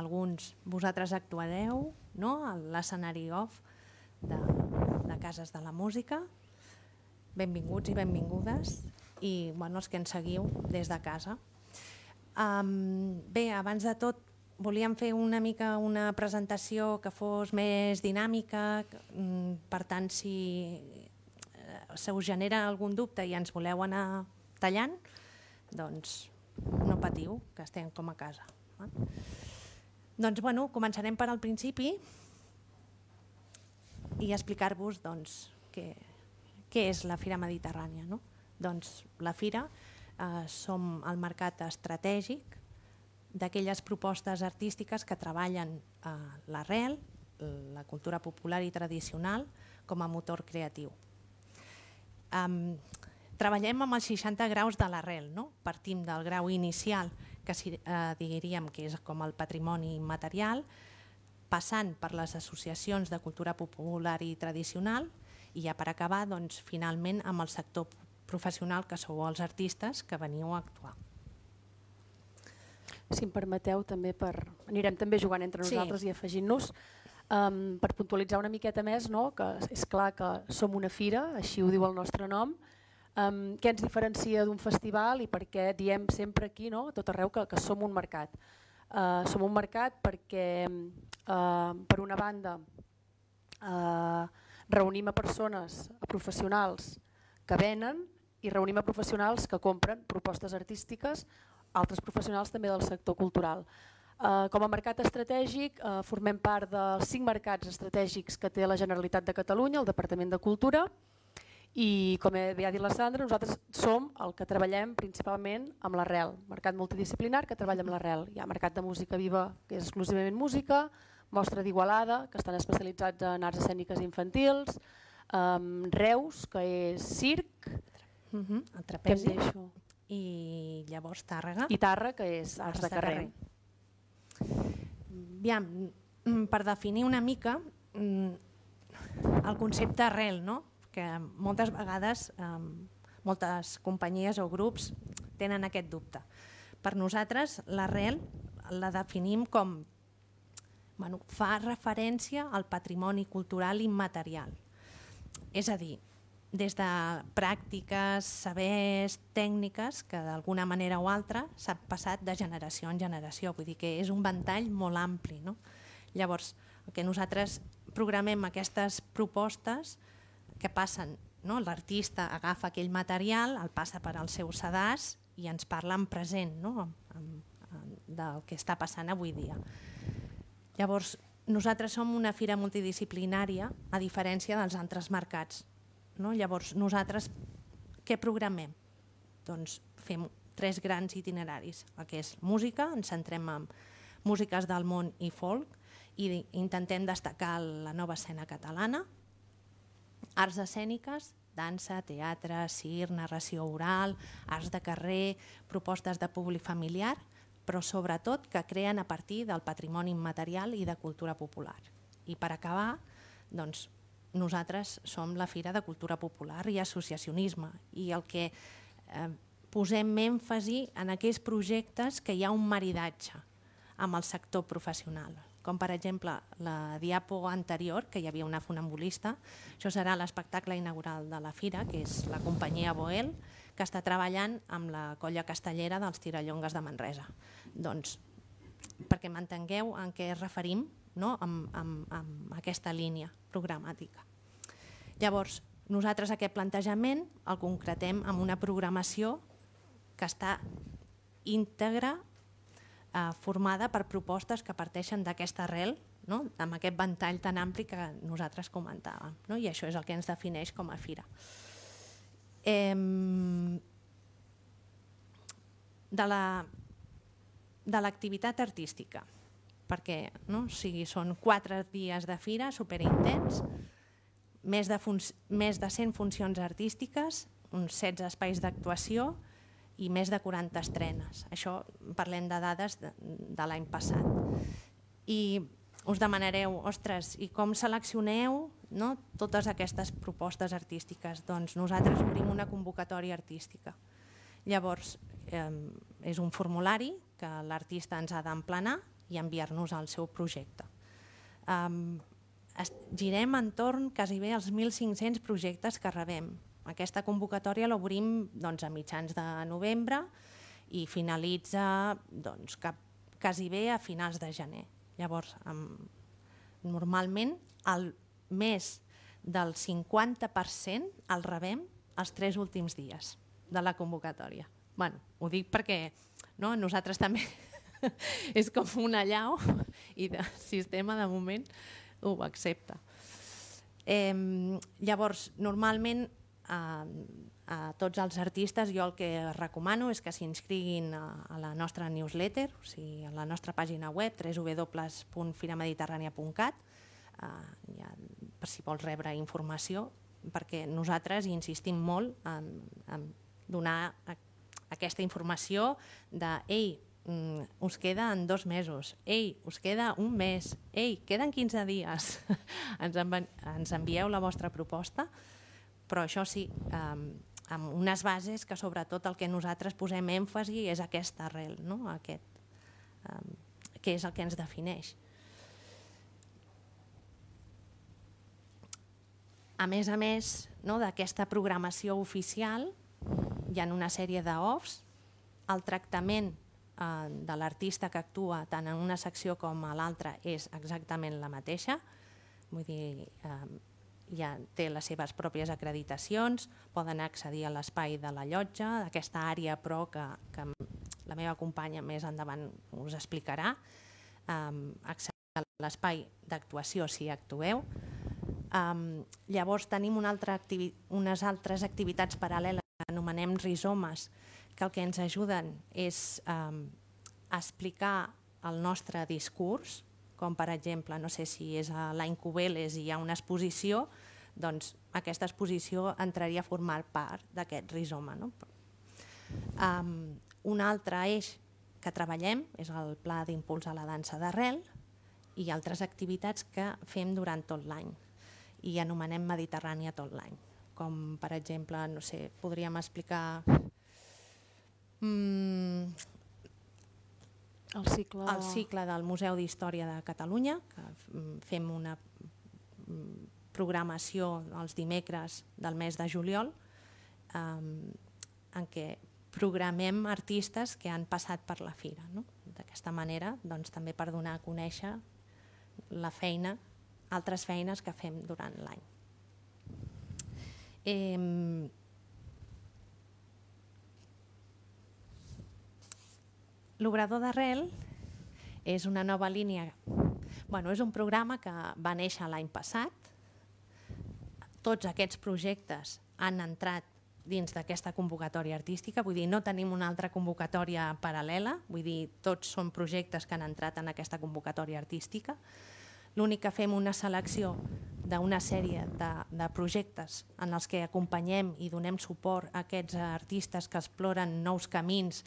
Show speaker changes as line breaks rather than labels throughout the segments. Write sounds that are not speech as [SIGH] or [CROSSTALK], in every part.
alguns vosaltres actuareu no? a l'escenari off de, de Cases de la Música. Benvinguts i benvingudes i bueno, els que ens seguiu des de casa. Um, bé, abans de tot volíem fer una mica una presentació que fos més dinàmica, mm, per tant si eh, se us genera algun dubte i ens voleu anar tallant, doncs no patiu, que estem com a casa. Eh? Doncs bueno, començarem per al principi i explicar-vos doncs, què, què és la Fira Mediterrània. No? Doncs la Fira eh, som el mercat estratègic d'aquelles propostes artístiques que treballen eh, l'arrel, la cultura popular i tradicional, com a motor creatiu. Um, treballem amb els 60 graus de l'arrel, no? partim del grau inicial, que eh, diríem que és com el patrimoni material, passant per les associacions de cultura popular i tradicional i ja per acabar, doncs, finalment, amb el sector professional que sou els artistes que veniu a actuar.
Si em permeteu, també per... anirem també jugant entre nosaltres sí. i afegint-nos. Um, per puntualitzar una miqueta més, no? que és clar que som una fira, així ho diu el nostre nom, um, què ens diferencia d'un festival i per què diem sempre aquí, no? a tot arreu, que, que som un mercat. Uh, som un mercat perquè, uh, per una banda, uh, reunim a persones, a professionals que venen i reunim a professionals que compren propostes artístiques altres professionals també del sector cultural. Uh, com a mercat estratègic uh, formem part dels cinc mercats estratègics que té la Generalitat de Catalunya, el Departament de Cultura, i com bé ha dit la Sandra, nosaltres som el que treballem principalment amb l'arrel, mercat multidisciplinar que treballa amb l'arrel. Hi ha mercat de música viva, que és exclusivament música, mostra d'Igualada, que estan especialitzats en arts escèniques infantils, um, Reus, que és circ,
uh mhm, -huh. el trapezi i llavors Tàrrega.
I Tàrrega, que és arts, de carrer. carrer.
Aviam, mm, per definir una mica mm, el concepte arrel, no? Que moltes vegades eh, moltes companyies o grups tenen aquest dubte. Per nosaltres l'arrel la definim com bueno, fa referència al patrimoni cultural immaterial. És a dir, des de pràctiques, sabers, tècniques que d'alguna manera o altra s'ha passat de generació en generació, vull dir que és un ventall molt ampli. No? Llavors, el que nosaltres programem aquestes propostes que passen, no? l'artista agafa aquell material, el passa per al seu sedàs i ens parla en present no? del que està passant avui dia. Llavors, nosaltres som una fira multidisciplinària a diferència dels altres mercats no? Llavors, nosaltres què programem? Doncs fem tres grans itineraris, el que és música, ens centrem en músiques del món i folk i intentem destacar la nova escena catalana, arts escèniques, dansa, teatre, cir, narració oral, arts de carrer, propostes de públic familiar, però sobretot que creen a partir del patrimoni immaterial i de cultura popular. I per acabar, doncs, nosaltres som la Fira de Cultura Popular i Associacionisme i el que eh, posem èmfasi en aquells projectes que hi ha un maridatge amb el sector professional, com per exemple la diapo anterior, que hi havia una funambulista, això serà l'espectacle inaugural de la Fira, que és la companyia Boel, que està treballant amb la colla castellera dels Tirallongues de Manresa. Doncs, perquè m'entengueu en què es referim, no? amb, amb, amb aquesta línia programàtica. Llavors, nosaltres aquest plantejament el concretem amb una programació que està íntegra eh, formada per propostes que parteixen d'aquesta arrel, no? amb aquest ventall tan ampli que nosaltres comentàvem. No? I això és el que ens defineix com a fira. Eh, de la de l'activitat artística perquè no? o sigui, són quatre dies de fira superintens, més de, més de 100 funcions artístiques, uns 16 espais d'actuació i més de 40 estrenes. Això parlem de dades de, de l'any passat. I us demanareu, ostres, i com seleccioneu no, totes aquestes propostes artístiques? Doncs nosaltres obrim una convocatòria artística. Llavors, eh, és un formulari que l'artista ens ha d'emplenar i enviar-nos el seu projecte. Um, girem entorn quasi bé als 1.500 projectes que rebem. Aquesta convocatòria l'obrim doncs, a mitjans de novembre i finalitza doncs, cap, quasi bé a finals de gener. Llavors, um, normalment el més del 50% el rebem els tres últims dies de la convocatòria. bueno, ho dic perquè no, nosaltres també [LAUGHS] és com una llau i el sistema de moment ho accepta. Eh, llavors, normalment a, a tots els artistes jo el que recomano és que s'inscriguin a, a la nostra newsletter, o sigui, a la nostra pàgina web www.firamediterrània.cat eh, ja, per si vols rebre informació, perquè nosaltres insistim molt en, en donar a, aquesta informació de ei, mm, us queda en dos mesos, ei, us queda un mes, ei, queden 15 dies, [LAUGHS] ens, envi ens envieu la vostra proposta, però això sí, eh, amb unes bases que sobretot el que nosaltres posem èmfasi és aquesta arrel, no? aquest, eh, que és el que ens defineix. A més a més no, d'aquesta programació oficial, hi ha una sèrie d'offs, el tractament eh, de l'artista que actua tant en una secció com a l'altra és exactament la mateixa, vull dir, eh, ja té les seves pròpies acreditacions, poden accedir a l'espai de la llotja, d'aquesta àrea però que, que la meva companya més endavant us explicarà, um, accedir a l'espai d'actuació si actueu, Um, llavors tenim una altra unes altres activitats paral·leles que anomenem rizomes, que el que ens ajuden és um, explicar el nostre discurs, com per exemple, no sé si és a l'any Cubeles i hi ha una exposició, doncs aquesta exposició entraria a formar part d'aquest rizoma. No? Um, un altre eix que treballem és el pla d'impuls a la dansa d'arrel i altres activitats que fem durant tot l'any i anomenem Mediterrània tot l'any. Com per exemple, no sé, podríem explicar mm,
el, cicle...
el cicle del Museu d'Història de Catalunya, que fem una mm, programació els dimecres del mes de juliol, eh, en què programem artistes que han passat per la fira. No? D'aquesta manera, doncs, també per donar a conèixer la feina altres feines que fem durant l'any. Eh, L'obrador d'arrel és una nova línia, bueno, és un programa que va néixer l'any passat. Tots aquests projectes han entrat dins d'aquesta convocatòria artística, vull dir, no tenim una altra convocatòria paral·lela, vull dir, tots són projectes que han entrat en aquesta convocatòria artística. L'únic que fem una selecció d'una sèrie de, de projectes en els que acompanyem i donem suport a aquests artistes que exploren nous camins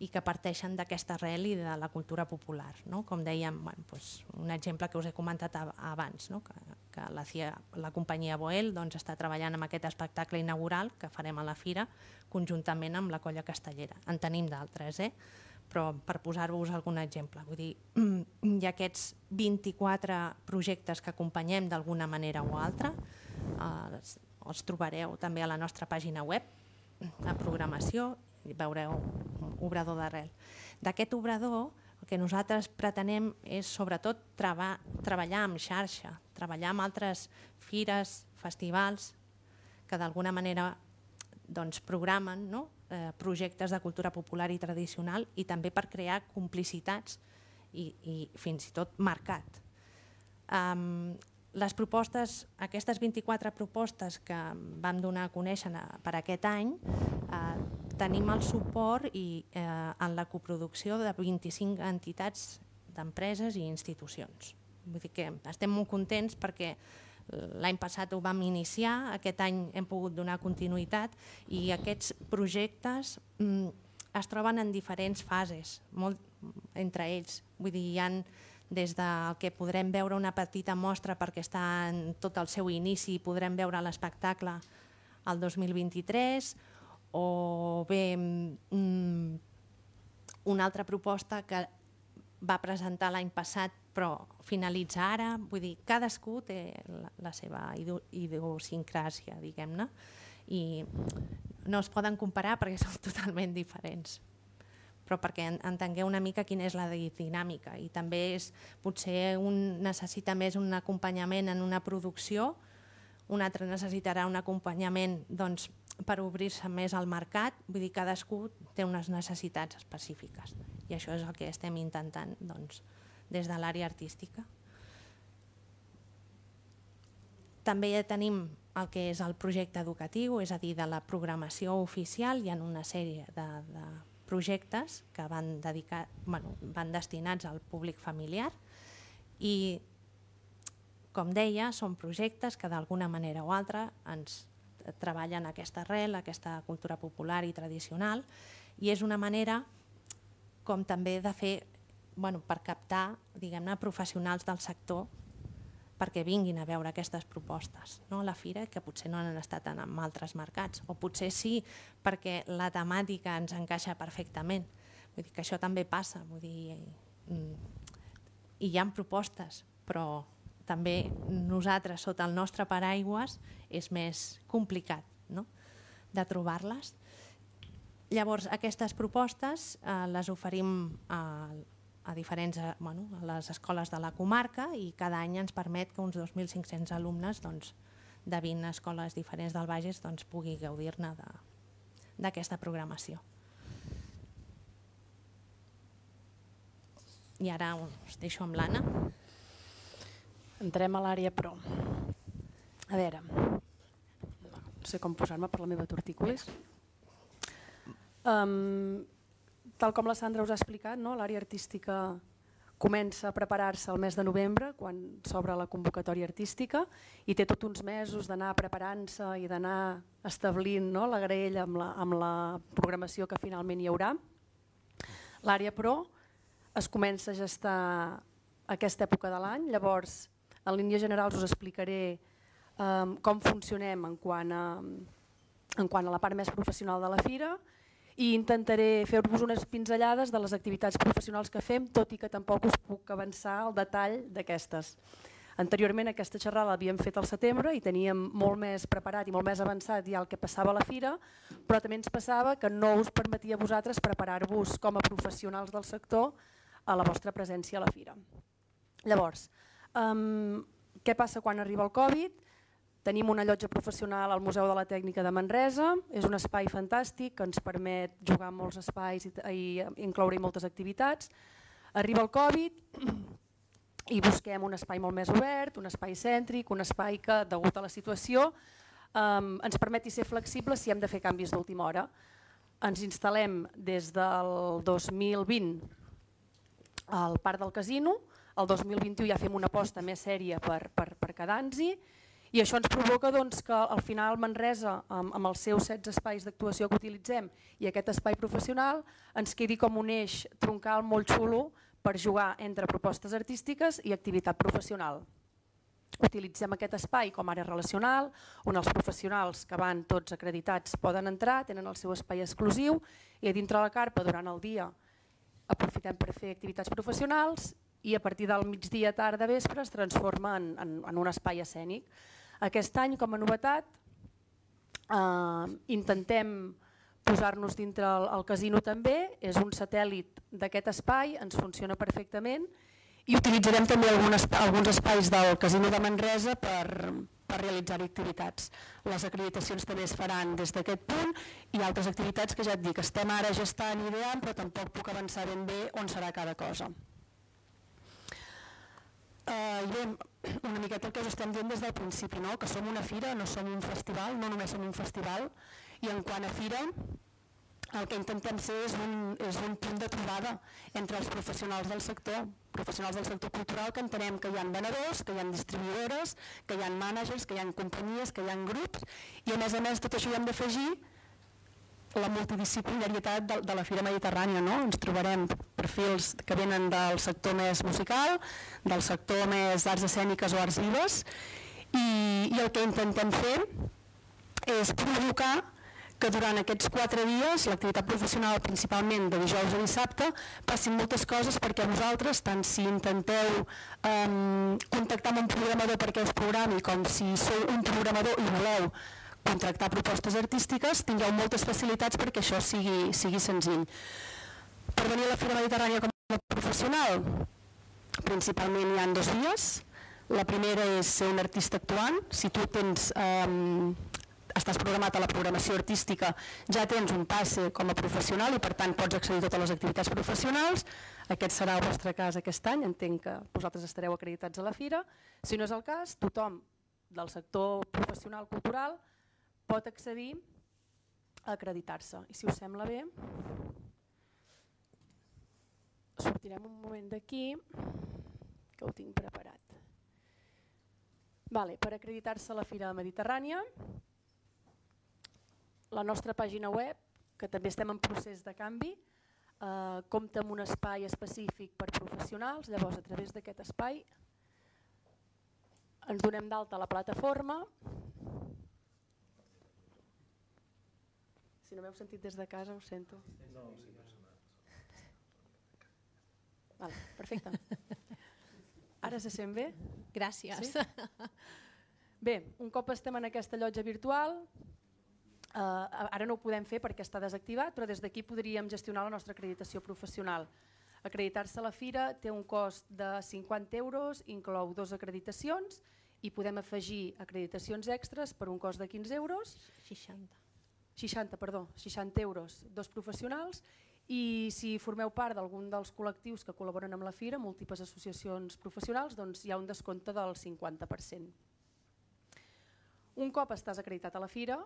i que parteixen d'aquesta arrel i de la cultura popular. No? Com dèiem, bueno, doncs un exemple que us he comentat abans, no? que, que la, CIA, la companyia Boel doncs, està treballant amb aquest espectacle inaugural que farem a la Fira conjuntament amb la colla castellera. En tenim d'altres, eh? però per posar-vos algun exemple, vull dir, [CLEARS THROAT] hi ha aquests 24 projectes que acompanyem d'alguna manera o altra, eh, els trobareu també a la nostra pàgina web, a programació, veureu obrador d'arrel. D'aquest obrador, el que nosaltres pretenem és sobretot treba, treballar amb xarxa, treballar amb altres fires, festivals, que d'alguna manera doncs, programen no? eh, projectes de cultura popular i tradicional i també per crear complicitats i, i fins i tot mercat. Um, les propostes, aquestes 24 propostes que vam donar a conèixer per aquest any, eh, tenim el suport i, eh, en la coproducció de 25 entitats d'empreses i institucions. Vull dir que estem molt contents perquè L'any passat ho vam iniciar, aquest any hem pogut donar continuïtat i aquests projectes mm, es troben en diferents fases, molt entre ells. Vull dir, hi ha des del que podrem veure una petita mostra perquè està en tot el seu inici i podrem veure l'espectacle el 2023 o bé mm, una altra proposta que va presentar l'any passat però finalitza ara, vull dir, cadascú té la, la seva idiosincràsia, diguem-ne, i no es poden comparar perquè són [LAUGHS] totalment diferents. Però perquè entengueu una mica quina és la dinàmica. I també és, potser un necessita més un acompanyament en una producció, un altre necessitarà un acompanyament doncs, per obrir-se més al mercat, vull dir, cadascú té unes necessitats específiques i això és el que estem intentant doncs, des de l'àrea artística. També ja tenim el que és el projecte educatiu, és a dir, de la programació oficial, hi ha una sèrie de, de projectes que van, dedicar, bueno, van destinats al públic familiar i, com deia, són projectes que d'alguna manera o altra ens treballen aquesta arrel, aquesta cultura popular i tradicional i és una manera com també de fer bueno, per captar diguem-ne professionals del sector perquè vinguin a veure aquestes propostes no? a la fira, que potser no han estat en, en altres mercats, o potser sí perquè la temàtica ens encaixa perfectament. Vull dir que això també passa, vull dir, mm, i hi ha propostes, però també nosaltres, sota el nostre paraigües, és més complicat no? de trobar-les. Llavors, aquestes propostes eh, les oferim al a diferents eh, bueno, a les escoles de la comarca i cada any ens permet que uns 2.500 alumnes doncs, de 20 escoles diferents del Bages doncs, pugui gaudir-ne d'aquesta programació. I ara us deixo amb l'Anna.
Entrem a l'àrea pro. A veure, no sé com posar-me per la meva tortícolis. Um, tal com la Sandra us ha explicat, no? l'àrea artística comença a preparar-se el mes de novembre, quan s'obre la convocatòria artística, i té tots uns mesos d'anar preparant-se i d'anar establint no? la graella amb la, amb la programació que finalment hi haurà. L'àrea però es comença a gestar aquesta època de l'any, llavors en línies generals us explicaré um, com funcionem en quant, a, en quant a la part més professional de la fira, i intentaré fer-vos unes pinzellades de les activitats professionals que fem, tot i que tampoc us puc avançar el detall d'aquestes. Anteriorment aquesta xerrada l'havíem fet al setembre i teníem molt més preparat i molt més avançat ja el que passava a la fira, però també ens passava que no us permetia a vosaltres preparar-vos com a professionals del sector a la vostra presència a la fira. Llavors, um, què passa quan arriba el Covid? Tenim una llotja professional al Museu de la Tècnica de Manresa, és un espai fantàstic que ens permet jugar molts espais i, i incloure-hi moltes activitats. Arriba el Covid i busquem un espai molt més obert, un espai cèntric, un espai que, degut a la situació, um, ens permeti ser flexibles si hem de fer canvis d'última hora. Ens instal·lem des del 2020 al Parc del Casino, el 2021 ja fem una aposta més sèria per, per, per quedar-nos-hi, i això ens provoca doncs, que al final Manresa, amb, amb els seus 16 espais d'actuació que utilitzem i aquest espai professional, ens quedi com un eix troncal molt xulo per jugar entre propostes artístiques i activitat professional. Utilitzem aquest espai com àrea relacional, on els professionals que van tots acreditats poden entrar, tenen el seu espai exclusiu i a dintre la carpa durant el dia aprofitem per fer activitats professionals i a partir del migdia, tarda, vespre es transforma en, en, en un espai escènic. Aquest any, com a novetat, eh, intentem posar-nos dintre el, el casino també, és un satèl·lit d'aquest espai, ens funciona perfectament i utilitzarem també alguns, alguns espais del casino de Manresa per, per realitzar activitats. Les acreditacions també es faran des d'aquest punt i altres activitats que ja et dic, estem ara gestant ideant però tampoc puc avançar ben bé on serà cada cosa. Eh, bé, [CLEARS THROAT] una miqueta el que us estem dient des del principi, no? que som una fira, no som un festival, no només som un festival, i en quant a fira, el que intentem ser és un, és un punt de trobada entre els professionals del sector, professionals del sector cultural que entenem que hi ha venedors, que hi ha distribuïdores, que hi ha mànagers, que hi ha companyies, que hi ha grups, i a més a més tot això hi hem d'afegir la multidisciplinarietat de, de la Fira Mediterrània. No? Ens trobarem perfils que venen del sector més musical, del sector més arts escèniques o arts vives i, i el que intentem fer és provocar que durant aquests quatre dies, l'activitat professional principalment de dijous a dissabte, passin moltes coses perquè vosaltres, tant si intenteu um, contactar amb un programador perquè us programi, com si sou un programador i voleu contractar propostes artístiques, tingueu moltes facilitats perquè això sigui, sigui senzill. Per venir a la Fira Mediterrània com a professional, principalment hi ha dos vies. La primera és ser un artista actuant. Si tu tens um, estàs programat a la programació artística, ja tens un passe com a professional i per tant pots accedir a totes les activitats professionals. Aquest serà el vostre cas aquest any, entenc que vosaltres estareu acreditats a la fira. Si no és el cas, tothom del sector professional cultural pot accedir a acreditar-se. I si us sembla bé, sortirem un moment d'aquí, que ho tinc preparat. Vale, per acreditar-se a la Fira Mediterrània la nostra pàgina web, que també estem en procés de canvi, eh, compta amb un espai específic per professionals, llavors a través d'aquest espai ens donem d'alta a la plataforma. Si no m'heu sentit des de casa, ho sento. No, sí, vale, perfecte. [LAUGHS] Ara se sent bé?
Gràcies.
Sí? Bé, un cop estem en aquesta llotja virtual, Uh, ara no ho podem fer perquè està desactivat, però des d'aquí podríem gestionar la nostra acreditació professional. Acreditar-se a la fira té un cost de 50 euros, inclou dues acreditacions i podem afegir acreditacions extres per un cost de 15 euros.
60.
60, perdó, 60 euros, dos professionals i si formeu part d'algun dels col·lectius que col·laboren amb la Fira, múltiples associacions professionals, doncs hi ha un descompte del 50%. Un cop estàs acreditat a la Fira,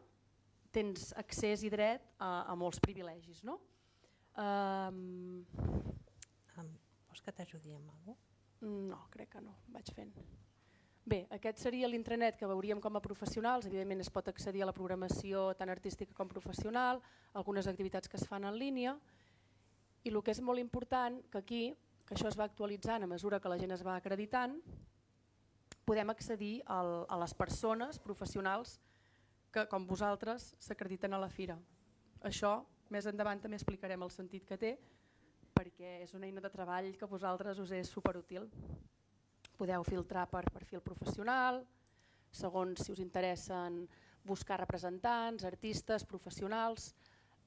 tens accés i dret a, a molts privilegis. No? Um,
um, vols que t'ajudi amb alguna cosa?
No, crec que no, vaig fent. Bé, aquest seria l'intranet que veuríem com a professionals, evidentment es pot accedir a la programació tant artística com professional, algunes activitats que es fan en línia, i el que és molt important, que aquí, que això es va actualitzant a mesura que la gent es va acreditant, podem accedir al, a les persones professionals que, com vosaltres, s'acrediten a la fira. Això més endavant també explicarem el sentit que té, perquè és una eina de treball que vosaltres us és superútil. Podeu filtrar per perfil professional, segons si us interessen buscar representants, artistes, professionals,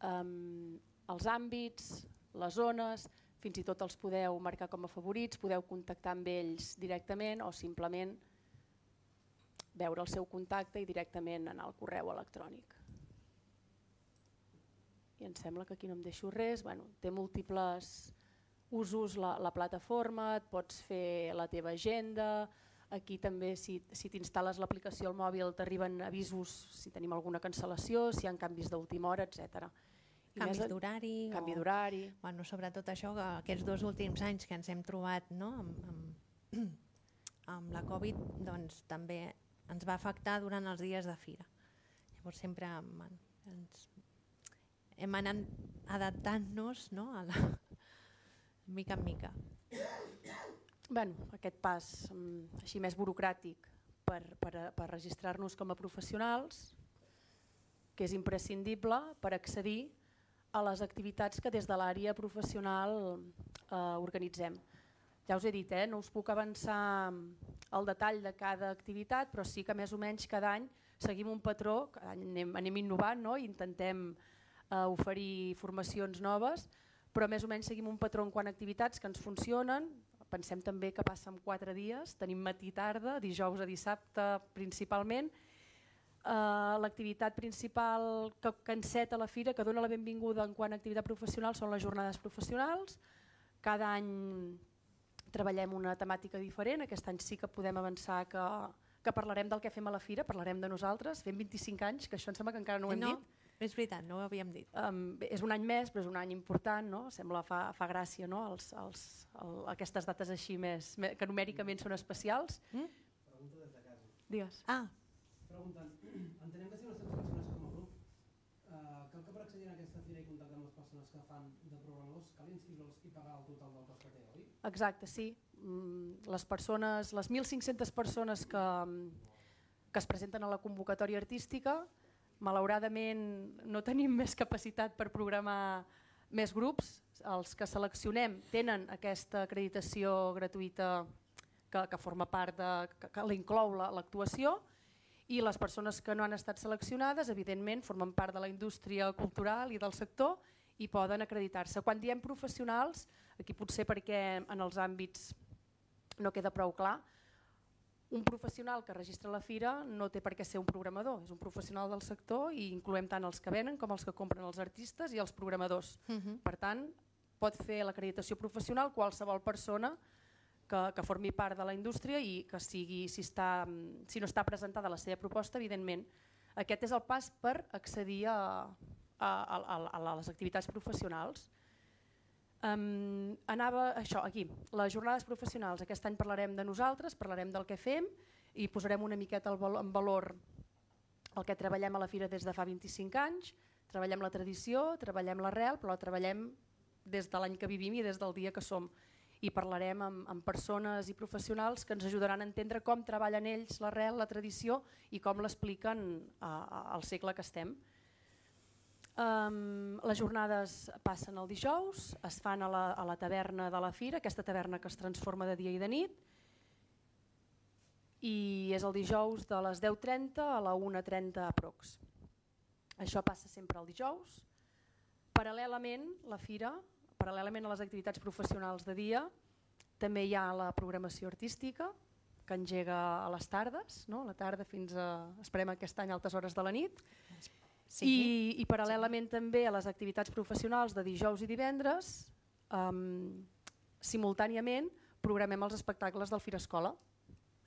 eh, els àmbits, les zones, fins i tot els podeu marcar com a favorits, podeu contactar amb ells directament o simplement veure el seu contacte i directament anar al correu electrònic. I em sembla que aquí no em deixo res, bueno, té múltiples usos la, la plataforma, et pots fer la teva agenda, aquí també si, si t'instal·les l'aplicació al mòbil t'arriben avisos si tenim alguna cancel·lació, si hi ha canvis d'última hora, etc.
Canvis d'horari.
Canvi d'horari.
Bueno, sobretot això que aquests dos últims anys que ens hem trobat no, amb, amb, amb la Covid, doncs també ens va afectar durant els dies de fira. Llavors sempre bueno, ens, hem anat adaptant-nos no, a la, mica en mica.
Bueno, aquest pas mm, així més burocràtic per, per, per registrar-nos com a professionals, que és imprescindible per accedir a les activitats que des de l'àrea professional eh, organitzem. Ja us he dit, eh, no us puc avançar el detall de cada activitat, però sí que més o menys cada any seguim un patró, cada any anem, anem innovant no? i intentem eh, oferir formacions noves, però més o menys seguim un patró en quant a activitats que ens funcionen, pensem també que passa en quatre dies, tenim matí tarda, dijous a dissabte principalment, Uh, L'activitat principal que, que enceta la fira, que dona la benvinguda en quant a activitat professional, són les jornades professionals. Cada any treballem una temàtica diferent, aquest any sí que podem avançar que, que parlarem del que fem a la fira, parlarem de nosaltres, fem 25 anys, que això em sembla que encara no ho hem
no,
dit.
És veritat, no ho havíem dit.
Um, bé, és un any més, però és un any important, no? sembla fa, fa gràcia no? els, els, el, aquestes dates així més, que numèricament són especials. Mm?
Pregunta des de casa.
Digues.
Ah.
Preguntant, [CLEARS THROAT] entenem que si no estem seleccionats com a grup, eh, cal que per accedir a aquesta fira i contactar amb les persones que fan de programadors, cal inscriure'ls i pagar el total del cost que té, oi?
Exacte, sí. Mm, les persones, les 1.500 persones que, que es presenten a la convocatòria artística malauradament no tenim més capacitat per programar més grups. Els que seleccionem tenen aquesta acreditació gratuïta que, que forma part de, que, que l'inclou l'actuació i les persones que no han estat seleccionades, evidentment, formen part de la indústria cultural i del sector i poden acreditar-se. Quan diem professionals, aquí potser perquè en els àmbits no queda prou clar, un professional que registra la fira no té per què ser un programador, és un professional del sector i incloem tant els que venen com els que compren els artistes i els programadors. Uh -huh. Per tant, pot fer l'acreditació professional qualsevol persona que, que formi part de la indústria i que sigui, si, està, si no està presentada la seva proposta, evidentment, aquest és el pas per accedir a, a, a, a les activitats professionals. Um, anava això, aquí, les jornades professionals. Aquest any parlarem de nosaltres, parlarem del que fem i posarem una miqueta en valor el que treballem a la Fira des de fa 25 anys. Treballem la tradició, treballem l'arrel, però la treballem des de l'any que vivim i des del dia que som. I parlarem amb, amb persones i professionals que ens ajudaran a entendre com treballen ells l'arrel, la tradició i com l'expliquen al segle que estem. Um, les jornades passen el dijous, es fan a la, a la taverna de la Fira, aquesta taverna que es transforma de dia i de nit, i és el dijous de les 10.30 a la 1.30 aprox. Això passa sempre el dijous. Paral·lelament, la Fira, paral·lelament a les activitats professionals de dia, també hi ha la programació artística, que engega a les tardes, no? a la tarda fins a, esperem aquest any, altes hores de la nit, Sí. I, I paral·lelament sí. també a les activitats professionals de dijous i divendres, um, simultàniament programem els espectacles del Fira Escola.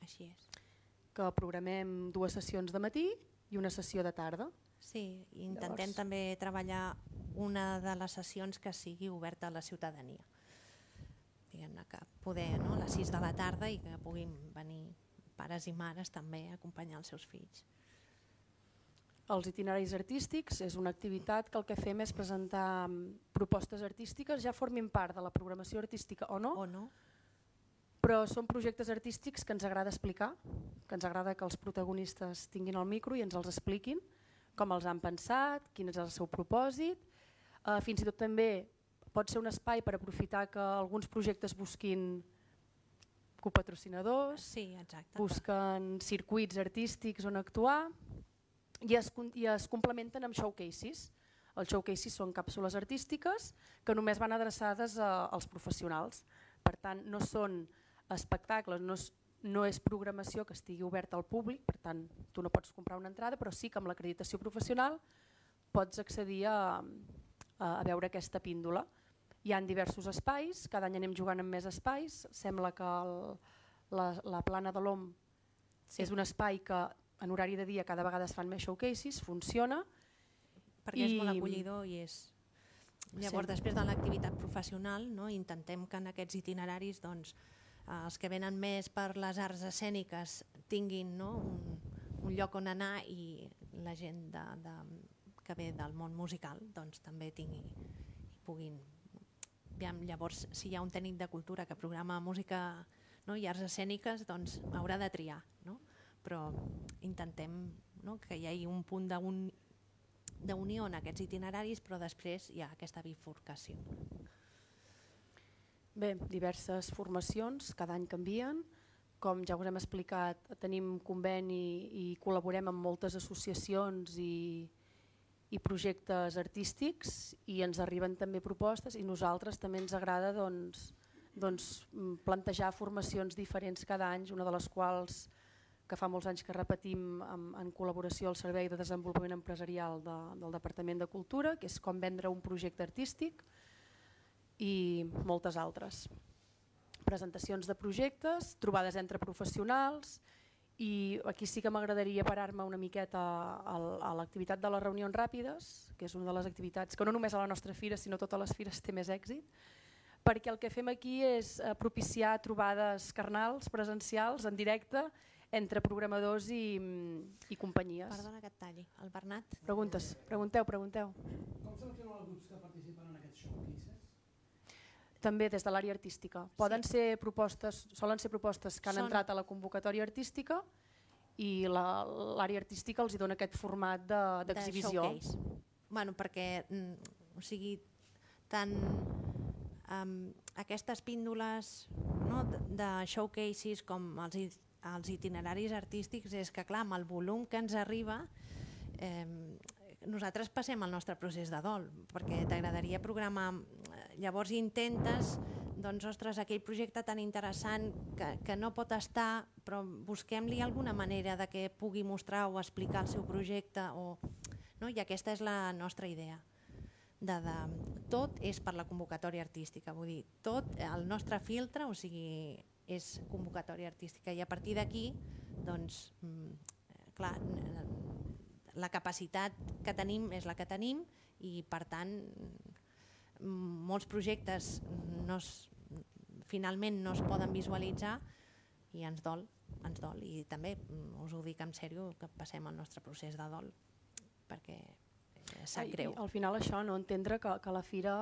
Així és.
Que programem dues sessions de matí i una sessió de tarda.
Sí, i intentem Llavors... també treballar una de les sessions que sigui oberta a la ciutadania. Diguem-ne que poder no, a les 6 de la tarda i que puguin venir pares i mares també a acompanyar els seus fills.
Els itineraris artístics és una activitat que el que fem és presentar mm, propostes artístiques, ja formin part de la programació artística o no,
o no.
però són projectes artístics que ens agrada explicar, que ens agrada que els protagonistes tinguin el micro i ens els expliquin, com els han pensat, quin és el seu propòsit, uh, fins i tot també pot ser un espai per aprofitar que alguns projectes busquin copatrocinadors,
sí, exacte.
busquen circuits artístics on actuar, i es, i es complementen amb showcases. Els showcases són càpsules artístiques que només van adreçades a, als professionals. Per tant, no són espectacles, no és, no és programació que estigui oberta al públic, per tant, tu no pots comprar una entrada, però sí que amb l'acreditació professional pots accedir a, a, a veure aquesta píndola. Hi han diversos espais, cada any anem jugant amb més espais, sembla que el, la, la plana de l'OM sí. és un espai que en horari de dia cada vegada es fan més showcases, funciona.
Perquè i... és molt acollidor i és... Llavors, sí. després de l'activitat professional, no, intentem que en aquests itineraris doncs, eh, els que venen més per les arts escèniques tinguin no, un, un lloc on anar i la gent de, de, que ve del món musical doncs, també tingui i puguin... Llavors, si hi ha un tècnic de cultura que programa música no, i arts escèniques, doncs haurà de triar. No? Però intentem no, que hi hagi un punt d'unió en aquests itineraris, però després hi ha aquesta bifurcació.
Bé, diverses formacions, cada any canvien. Com ja us hem explicat, tenim conveni i col·laborem amb moltes associacions i, i projectes artístics i ens arriben també propostes i nosaltres també ens agrada doncs, doncs, plantejar formacions diferents cada any, una de les quals que fa molts anys que repetim en, en col·laboració al Servei de Desenvolupament Empresarial de, del Departament de Cultura, que és com vendre un projecte artístic i moltes altres. Presentacions de projectes, trobades entre professionals i aquí sí que m'agradaria parar-me una miqueta a, a l'activitat de les reunions ràpides, que és una de les activitats que no només a la nostra fira, sinó a totes les fires té més èxit, perquè el que fem aquí és eh, propiciar trobades carnals, presencials, en directe, entre programadors i, i companyies.
Perdona que et talli. El Bernat?
Preguntes, pregunteu, pregunteu.
Com seleccionen els grups que participen en aquests showcases?
També des de l'àrea artística. Poden sí. ser propostes, solen ser propostes que han Són... entrat a la convocatòria artística i l'àrea artística els hi dona aquest format d'exhibició.
De bueno, perquè, mm, o sigui, tant um, aquestes píndoles no, de showcases com els, els itineraris artístics és que clar, amb el volum que ens arriba eh, nosaltres passem el nostre procés de dol perquè t'agradaria programar llavors intentes doncs, ostres, aquell projecte tan interessant que, que no pot estar, però busquem-li alguna manera de que pugui mostrar o explicar el seu projecte, o, no? i aquesta és la nostra idea. De, de, tot és per la convocatòria artística, vull dir, tot el nostre filtre, o sigui, és convocatòria artística i a partir d'aquí, doncs, mm, clar, la capacitat que tenim és la que tenim i per tant molts projectes no es, finalment no es poden visualitzar i ens dol, ens dol. I també mm, us ho dic en sèrio que passem el nostre procés de dol perquè sap greu.
I, al final això, no entendre que, que a la fira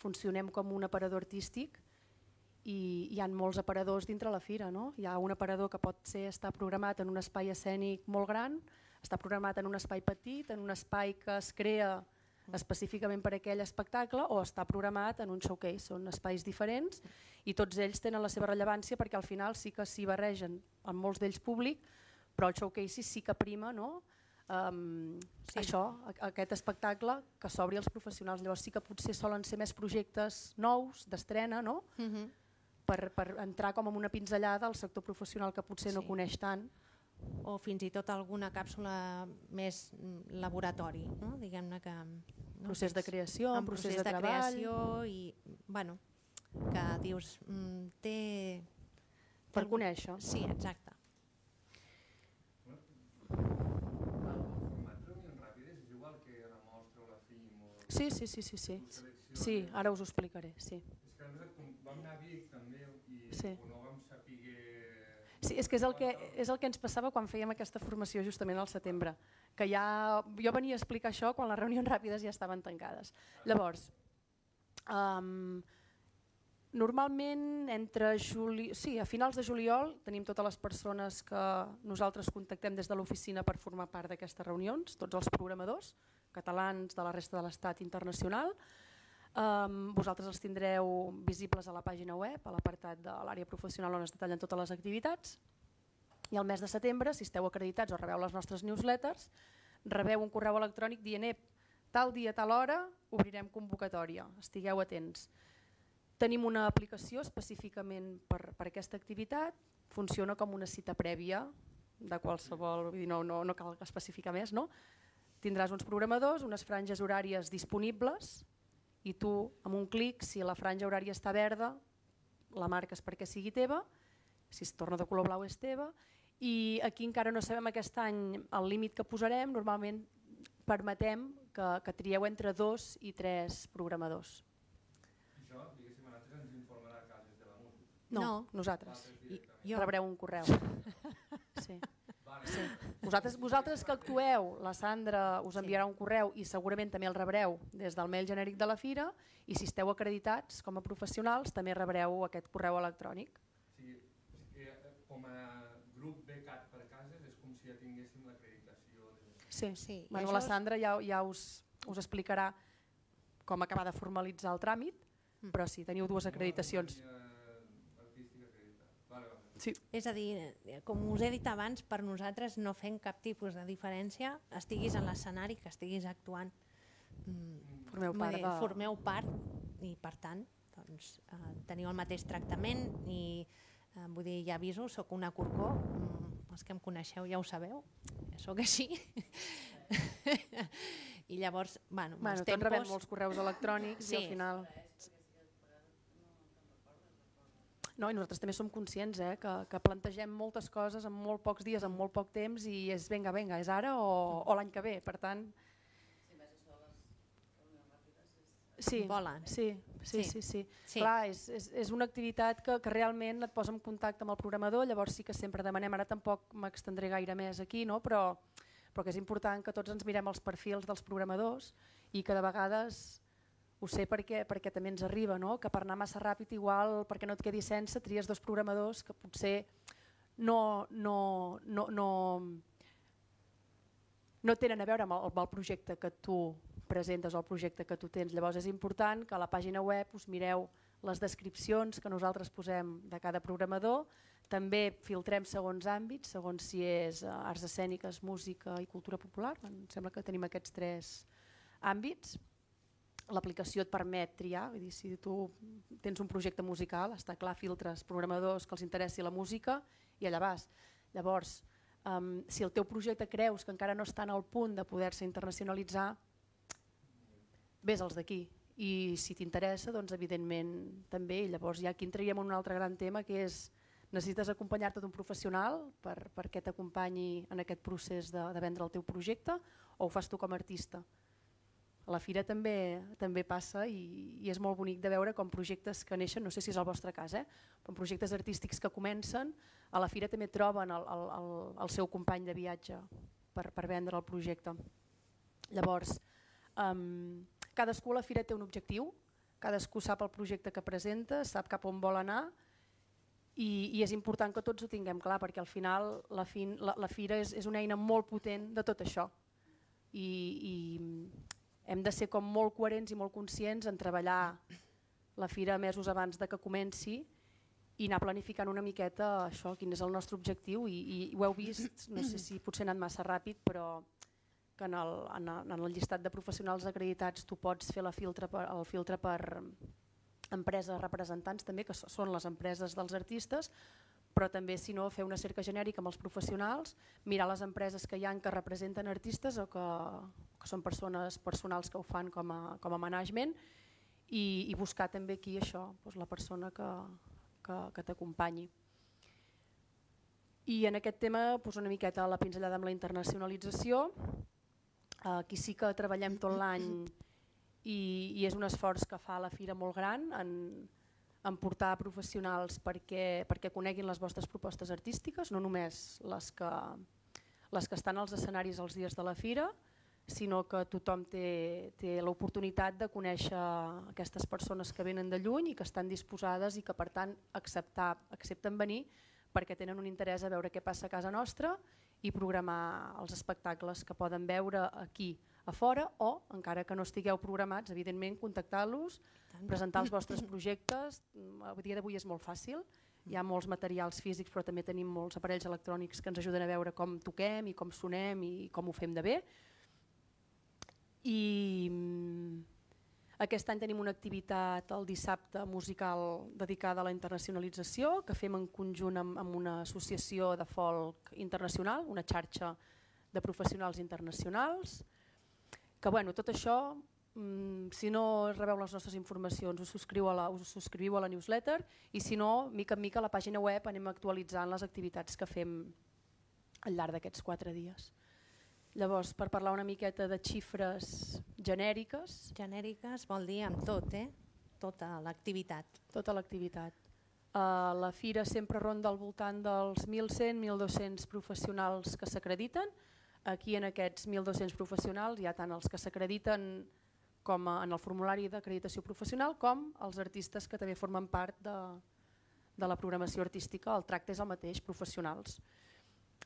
funcionem com un aparador artístic i hi ha molts aparadors dintre la fira. No? Hi ha un aparador que pot ser estar programat en un espai escènic molt gran, està programat en un espai petit, en un espai que es crea específicament per aquell espectacle o està programat en un showcase. Són espais diferents i tots ells tenen la seva rellevància perquè al final sí que s'hi barregen amb molts d'ells públic, però el showcase sí que prima no? Um, sí. això, aquest espectacle que s'obri als professionals. Llavors sí que potser solen ser més projectes nous, d'estrena, no? Uh mhm. -huh. Per, per entrar com en una pinzellada al sector professional que potser sí. no coneix tant
o fins i tot alguna càpsula més laboratori, no? diguem-ne que...
No? Procés de creació, un procés, procés de, de treball...
creació i, bueno, que dius, mm, té...
Per conèixer.
Sí, exacte.
Sí, sí, sí, sí, sí. Sí, ara us ho explicaré, sí.
És que nosaltres vam anar a Vic també sí. no vam saber...
Sí, és que és el que, és el que ens passava quan fèiem aquesta formació justament al setembre, que ja, jo venia a explicar això quan les reunions ràpides ja estaven tancades. Llavors, um, Normalment, entre juli... sí, a finals de juliol tenim totes les persones que nosaltres contactem des de l'oficina per formar part d'aquestes reunions, tots els programadors catalans de la resta de l'estat internacional. Um, vosaltres els tindreu visibles a la pàgina web, a l'apartat de l'àrea professional on es detallen totes les activitats. I al mes de setembre, si esteu acreditats o rebeu les nostres newsletters, rebeu un correu electrònic dient tal dia, tal hora, obrirem convocatòria, estigueu atents. Tenim una aplicació específicament per, per aquesta activitat, funciona com una cita prèvia de qualsevol, vull dir, no, no, no cal especificar més, no? tindràs uns programadors, unes franges horàries disponibles i tu amb un clic, si la franja horària està verda, la marques perquè sigui teva, si es torna de color blau és teva, i aquí encara no sabem aquest any el límit que posarem, normalment permetem que, que trieu entre dos i tres programadors. No, no. nosaltres. I, jo. Rebreu un correu. [LAUGHS] Sí. Sí. Vosaltres, vosaltres que actueu, la Sandra us enviarà un correu i segurament també el rebreu des del mail genèric de la Fira i si esteu acreditats com a professionals també rebreu aquest correu electrònic.
Sí, que eh, com a grup becat per cases és com si ja tinguéssim l'acreditació. De...
Sí, sí. Bueno, la Sandra ja, ja us, us explicarà com acabar de formalitzar el tràmit, mm. però sí, teniu dues acreditacions. No,
Sí. És a dir, com us he dit abans, per nosaltres no fem cap tipus de diferència, estiguis en l'escenari, que estiguis actuant.
Mm, formeu part, de...
formeu part i per tant doncs, eh, teniu el mateix tractament i eh, vull dir, ja aviso, sóc una corcó, mm, els que em coneixeu ja ho sabeu, sóc així. [LAUGHS] I llavors, bueno,
bueno tots tempos... rebem molts correus electrònics sí. i al final... No, i nosaltres també som conscients eh, que, que plantegem moltes coses en molt pocs dies, en molt poc temps i és venga, venga, és ara o, o l'any que ve. Per tant... Sí,
volen.
Sí, sí, sí. sí, sí. sí. Clar, és, és, és una activitat que, que realment et posa en contacte amb el programador, llavors sí que sempre demanem, ara tampoc m'extendré gaire més aquí, no? però, però que és important que tots ens mirem els perfils dels programadors i que de vegades ho sé perquè, perquè també ens arriba, no? que per anar massa ràpid igual, perquè no et quedi sense, tries dos programadors que potser no, no, no, no, no tenen a veure amb el, amb el projecte que tu presentes el projecte que tu tens. Llavors és important que a la pàgina web us mireu les descripcions que nosaltres posem de cada programador, també filtrem segons àmbits, segons si és eh, arts escèniques, música i cultura popular, em sembla que tenim aquests tres àmbits. L'aplicació et permet triar, vull dir, si tu tens un projecte musical, està clar, filtres programadors que els interessi la música i allà vas. Llavors, um, si el teu projecte creus que encara no està en el punt de poder-se internacionalitzar, vés als d'aquí. I si t'interessa, doncs evidentment també. I llavors ja aquí entraríem en un altre gran tema que és necessites acompanyar-te d'un professional per, perquè t'acompanyi en aquest procés de, de vendre el teu projecte o ho fas tu com a artista. A la fira també també passa i, i és molt bonic de veure com projectes que neixen, no sé si és el vostre cas, eh? com projectes artístics que comencen, a la fira també troben el, el, el, el seu company de viatge per, per vendre el projecte. Llavors, um, cadascú a la fira té un objectiu, cadascú sap el projecte que presenta, sap cap on vol anar i, i és important que tots ho tinguem clar perquè al final la, fin, la, la fira és, és una eina molt potent de tot això i, i hem de ser com molt coherents i molt conscients en treballar la fira mesos abans de que comenci i anar planificant una miqueta això, quin és el nostre objectiu. I, i ho heu vist, no sé si potser he anat massa ràpid però que en el, en el, en el llistat de professionals acreditats tu pots fer la filtre per, el filtre per empreses representants també, que són les empreses dels artistes, però també si no fer una cerca genèrica amb els professionals, mirar les empreses que hi han que representen artistes o que, que són persones personals que ho fan com a, com a management i, i buscar també aquí això, doncs la persona que, que, que t'acompanyi. I en aquest tema doncs una miqueta la pinzellada amb la internacionalització. Aquí sí que treballem tot l'any i, i és un esforç que fa la Fira molt gran en, en portar professionals perquè, perquè coneguin les vostres propostes artístiques, no només les que, les que estan als escenaris els dies de la Fira, sinó que tothom té, té l'oportunitat de conèixer aquestes persones que venen de lluny i que estan disposades i que per tant acceptar, accepten venir perquè tenen un interès a veure què passa a casa nostra i programar els espectacles que poden veure aquí a fora o, encara que no estigueu programats, evidentment contactar-los, presentar els vostres projectes. A dia d'avui és molt fàcil, hi ha molts materials físics però també tenim molts aparells electrònics que ens ajuden a veure com toquem i com sonem i com ho fem de bé. I mm, aquest any tenim una activitat el dissabte musical dedicada a la internacionalització que fem en conjunt amb, amb una associació de folk internacional, una xarxa de professionals internacionals que bueno, tot això, mmm, si no rebeu les nostres informacions, us subscriu, a la, us subscriviu a la newsletter i si no, mica en mica a la pàgina web anem actualitzant les activitats que fem al llarg d'aquests quatre dies. Llavors, per parlar una miqueta de xifres genèriques...
Genèriques vol dir amb tot, eh? tota l'activitat.
Tota l'activitat. Uh, la fira sempre ronda al voltant dels 1.100-1.200 professionals que s'acrediten, Aquí en aquests 1.200 professionals hi ha tant els que s'acrediten com en el formulari d'acreditació professional com els artistes que també formen part de, de la programació artística. El tracte és el mateix, professionals.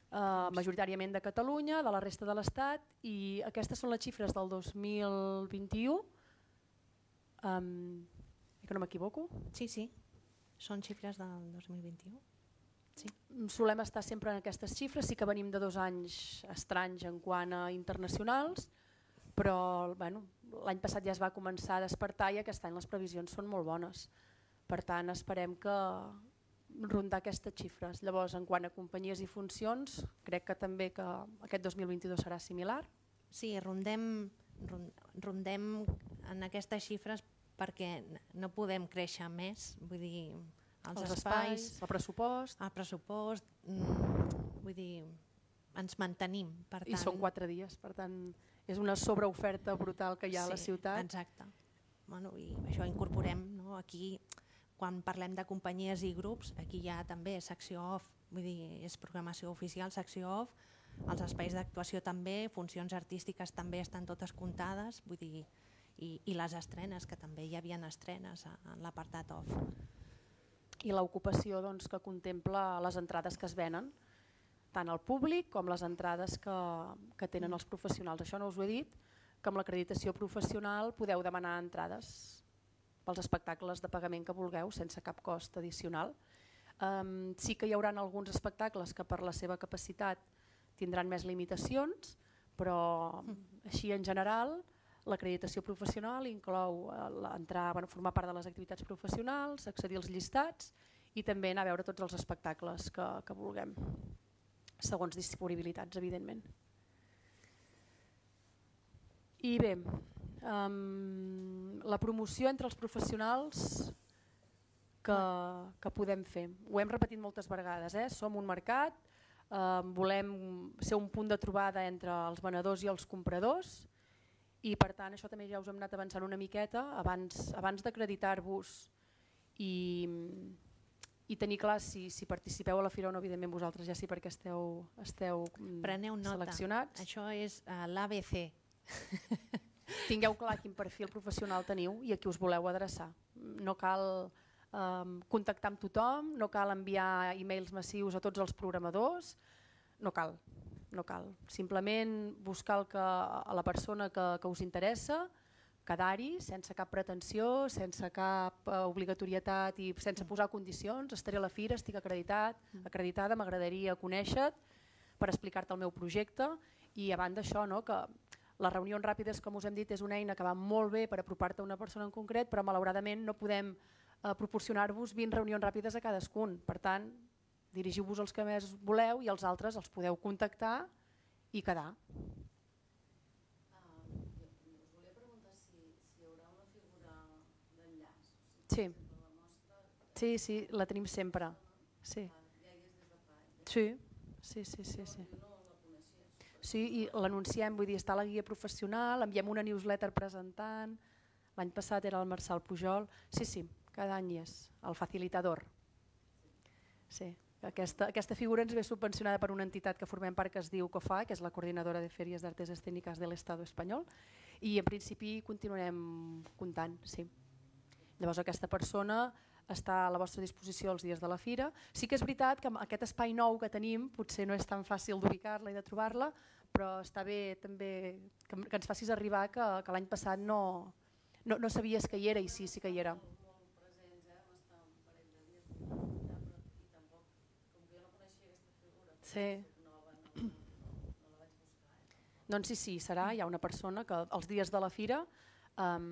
Uh, majoritàriament de Catalunya, de la resta de l'Estat i aquestes són les xifres del 2021. Um, que no m'equivoco?
Sí, sí, són xifres del 2021.
Sí. Solem estar sempre en aquestes xifres, sí que venim de dos anys estranys en quant a internacionals, però bueno, l'any passat ja es va començar a despertar i aquest any les previsions són molt bones. Per tant, esperem que rondar aquestes xifres. Llavors, en quant a companyies i funcions, crec que també que aquest 2022 serà similar.
Sí, rondem, rondem en aquestes xifres perquè no podem créixer més, vull dir,
els, els espais, espais, el pressupost...
El pressupost, mm, vull dir, ens mantenim. Per tant...
I són quatre dies, per tant, és una sobreoferta brutal que hi ha
sí,
a la ciutat.
Exacte. Bueno, I això incorporem no? aquí, quan parlem de companyies i grups, aquí hi ha també secció off, vull dir, és programació oficial, secció off, els espais d'actuació també, funcions artístiques també estan totes comptades, vull dir, i, i les estrenes, que també hi havia estrenes en l'apartat off.
I l'ocupació doncs, que contempla les entrades que es venen, tant al públic com les entrades que, que tenen els professionals. Això no us ho he dit, que amb l'acreditació professional podeu demanar entrades pels espectacles de pagament que vulgueu sense cap cost addicional. Um, sí que hi haurà alguns espectacles que per la seva capacitat tindran més limitacions, però així en general l'acreditació professional inclou eh, entrar, bueno, formar part de les activitats professionals, accedir als llistats i també anar a veure tots els espectacles que, que vulguem, segons disponibilitats, evidentment. I bé, um, la promoció entre els professionals que, que podem fer. Ho hem repetit moltes vegades, eh? som un mercat, eh, volem ser un punt de trobada entre els venedors i els compradors i per tant això també ja us hem anat avançant una miqueta abans, abans d'acreditar-vos i, i tenir clar si, si participeu a la Fira o no, evidentment vosaltres ja sí perquè esteu, esteu
mm, Preneu nota.
seleccionats.
Això és uh, l'ABC. [LAUGHS]
Tingueu clar quin perfil professional teniu i a qui us voleu adreçar. No cal um, contactar amb tothom, no cal enviar e-mails massius a tots els programadors, no cal, no cal. Simplement buscar el que, a la persona que, que us interessa, quedar-hi sense cap pretensió, sense cap uh, obligatorietat i sense posar condicions, estaré a la fira, estic acreditat, acreditada, m'agradaria conèixer-te per explicar-te el meu projecte i a banda d'això, no, que les reunions ràpides, com us hem dit, és una eina que va molt bé per apropar-te a una persona en concret, però malauradament no podem eh, proporcionar-vos 20 reunions ràpides a cadascun. Per tant, dirigiu-vos els que més voleu i els altres els podeu contactar i quedar. Sí. Sí, sí, la tenim sempre. Sí. Sí, sí, sí, sí. sí. Sí, i l'anunciem, vull dir, està la guia professional, enviem una newsletter presentant, l'any passat era el Marçal Pujol, sí, sí, cada any és, el facilitador. Sí, aquesta, aquesta figura ens ve subvencionada per una entitat que formem part que es diu COFA, que és la Coordinadora de Fèries d'Artes Escèniques de l'Estat espanyol, i en principi continuarem comptant, sí. Llavors aquesta persona està a la vostra disposició els dies de la fira. Sí que és veritat que aquest espai nou que tenim potser no és tan fàcil d'ubicar-la i de trobar-la, però està bé també que, que ens facis arribar que, que l'any passat no, no, no sabies que hi era i sí, sí que hi era. Sí. Doncs sí, sí, serà, hi ha una persona que els dies de la fira um,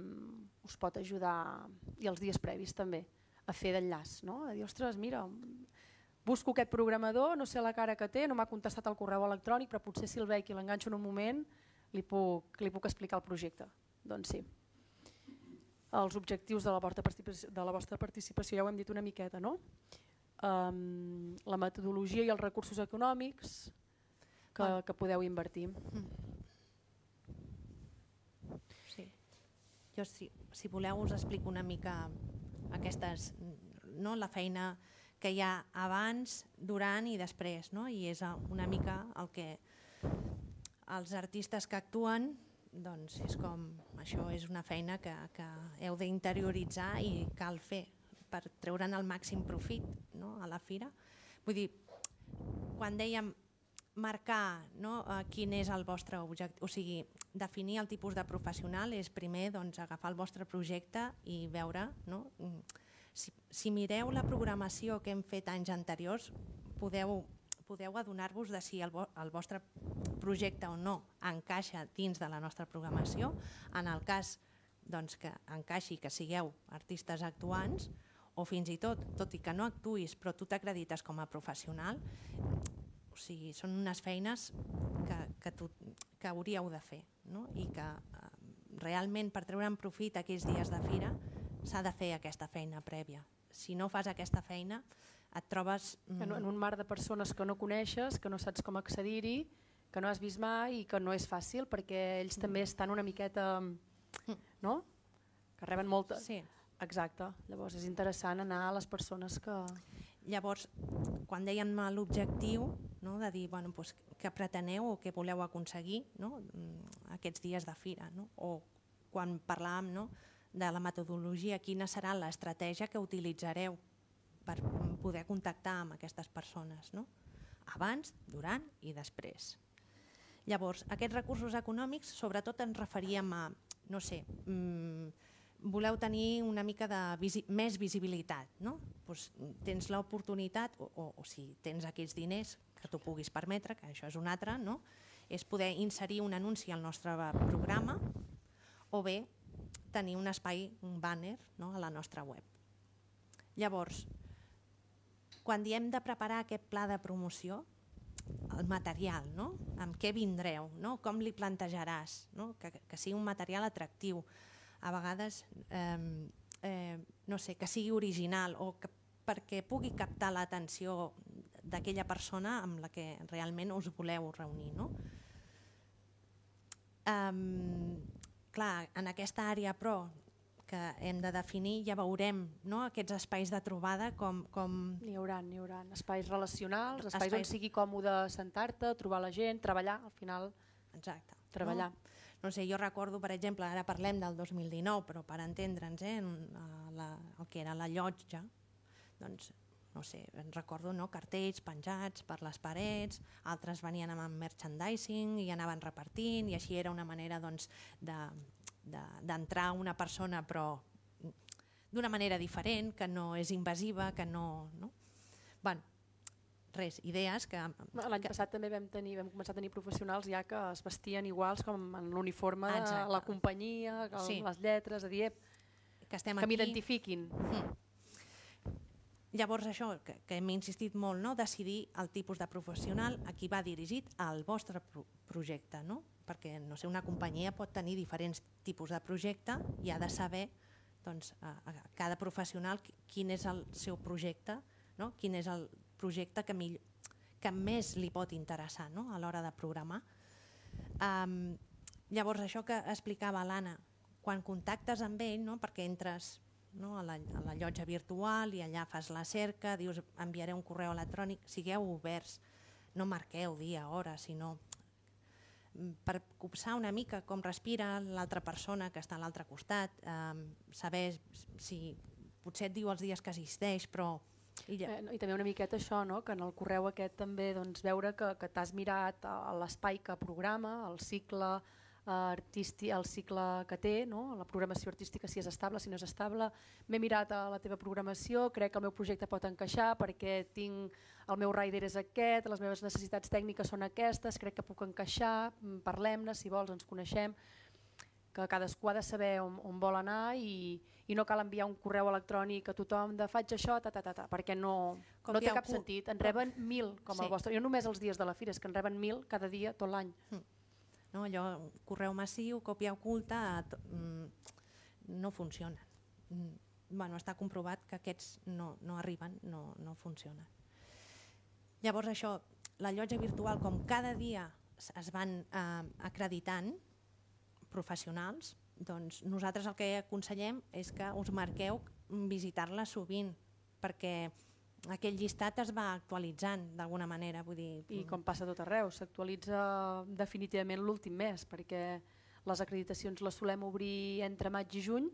us pot ajudar, i els dies previs també, a fer d'enllaç, no? a dir, ostres, mira, busco aquest programador, no sé la cara que té, no m'ha contestat el correu electrònic, però potser si el veig i l'enganxo en un moment, li puc, li puc explicar el projecte. Doncs sí. Els objectius de la vostra de la vostra participació ja ho hem dit una miqueta, no? Um, la metodologia i els recursos econòmics que, que podeu invertir. Mm.
Jo, si, si voleu, us explico una mica aquestes, no, la feina que hi ha abans, durant i després, no? i és una mica el que els artistes que actuen doncs és com, això és una feina que, que heu d'interioritzar i cal fer per treure'n el màxim profit no? a la fira. Vull dir, quan dèiem marcar no, uh, quin és el vostre objectiu, o sigui, definir el tipus de professional és primer doncs, agafar el vostre projecte i veure, no? Mm, si, si mireu la programació que hem fet anys anteriors, podeu, podeu adonar-vos de si el, el vostre projecte o no encaixa dins de la nostra programació. En el cas doncs, que encaixi que sigueu artistes actuants, o fins i tot, tot i que no actuïs però tu t'acredites com a professional, o sigui, són unes feines que, que, tu, que hauríeu de fer no? i que eh, realment per treure'n profit aquells dies de fira s'ha de fer aquesta feina prèvia. Si no fas aquesta feina et trobes...
Mm... En, en un mar de persones que no coneixes, que no saps com accedir-hi, que no has vist mai i que no és fàcil perquè ells mm. també estan una miqueta... Mm. no? que reben molta...
Sí.
Exacte, llavors és interessant anar a les persones que...
Llavors, quan dèiem l'objectiu, no, de dir bueno, doncs, què preteneu o què voleu aconseguir no, mm, aquests dies de fira, no? o quan parlàvem no, de la metodologia, quina serà l'estratègia que utilitzareu per poder contactar amb aquestes persones, no? abans, durant i després. Llavors, aquests recursos econòmics sobretot ens referíem a, no sé, mmm, voleu tenir una mica de visi més visibilitat. No? Pues, tens l'oportunitat, o, o, o si tens aquells diners que tu puguis permetre, que això és un altre, no? és poder inserir un anunci al nostre programa o bé tenir un espai, un banner no? a la nostra web. Llavors, quan diem de preparar aquest pla de promoció, el material, no? amb què vindreu, no? com li plantejaràs, no? que, que sigui un material atractiu, a vegades eh, eh, no sé, que sigui original o que, perquè pugui captar l'atenció d'aquella persona amb la que realment us voleu reunir. No? Um, clar, en aquesta àrea però que hem de definir, ja veurem no? aquests espais de trobada com... com...
N'hi haurà, n'hi haurà. Espais relacionals, espais, espais on sigui còmode sentar-te, trobar la gent, treballar, al final...
Exacte.
Treballar.
No? No sé, jo recordo, per exemple, ara parlem del 2019, però per entendre'ns, eh, la, el que era la llotja, doncs, no sé, recordo no, cartells penjats per les parets, altres venien amb merchandising i anaven repartint i així era una manera doncs, de, de, una persona però d'una manera diferent, que no és invasiva, que no... no? Bueno, res, idees que...
L'any que... passat també vam, tenir, vam començar a tenir professionals ja que es vestien iguals com en l'uniforme de la companyia, el, sí. les lletres, a dir, que, estem que m'identifiquin. Mm.
Llavors això, que, que hem insistit molt, no? decidir el tipus de professional a qui va dirigit al vostre pro projecte. No? perquè no sé, una companyia pot tenir diferents tipus de projecte i ha de saber doncs, a, a cada professional quin és el seu projecte, no? quin és el projecte que, millor, que més li pot interessar no? a l'hora de programar. Um, llavors, això que explicava l'Anna, quan contactes amb ell, no? perquè entres no? a, la, a la llotja virtual i allà fas la cerca, dius enviaré un correu electrònic, sigueu oberts, no marqueu dia, hora, sinó per copsar una mica com respira l'altra persona que està a l'altre costat, eh, saber si potser et diu els dies que assisteix, però...
I, ja... eh, I també una miqueta això, no? que en el correu aquest també doncs, veure que, que t'has mirat l'espai que programa, el cicle artístic, el cicle que té, no? la programació artística si és estable, si no és estable. M'he mirat a la teva programació, crec que el meu projecte pot encaixar perquè tinc el meu rider és aquest, les meves necessitats tècniques són aquestes, crec que puc encaixar, mm, parlem-ne, si vols ens coneixem, que cadascú ha de saber on, on vol anar i, i no cal enviar un correu electrònic a tothom de faig això, ta, ta, ta, ta perquè no, no té cap sentit. En reben mil com sí. el vostre, jo només els dies de la fira, és que en reben mil cada dia tot l'any. Mm
no? allò, correu massiu, còpia oculta, mm, no funciona. Mm, bueno, està comprovat que aquests no, no arriben, no, no funcionen. Llavors això, la llotja virtual, com cada dia es van eh, acreditant professionals, doncs nosaltres el que aconsellem és que us marqueu visitar-la sovint, perquè aquell llistat es va actualitzant d'alguna manera. Vull dir...
I com passa tot arreu, s'actualitza definitivament l'últim mes, perquè les acreditacions les solem obrir entre maig i juny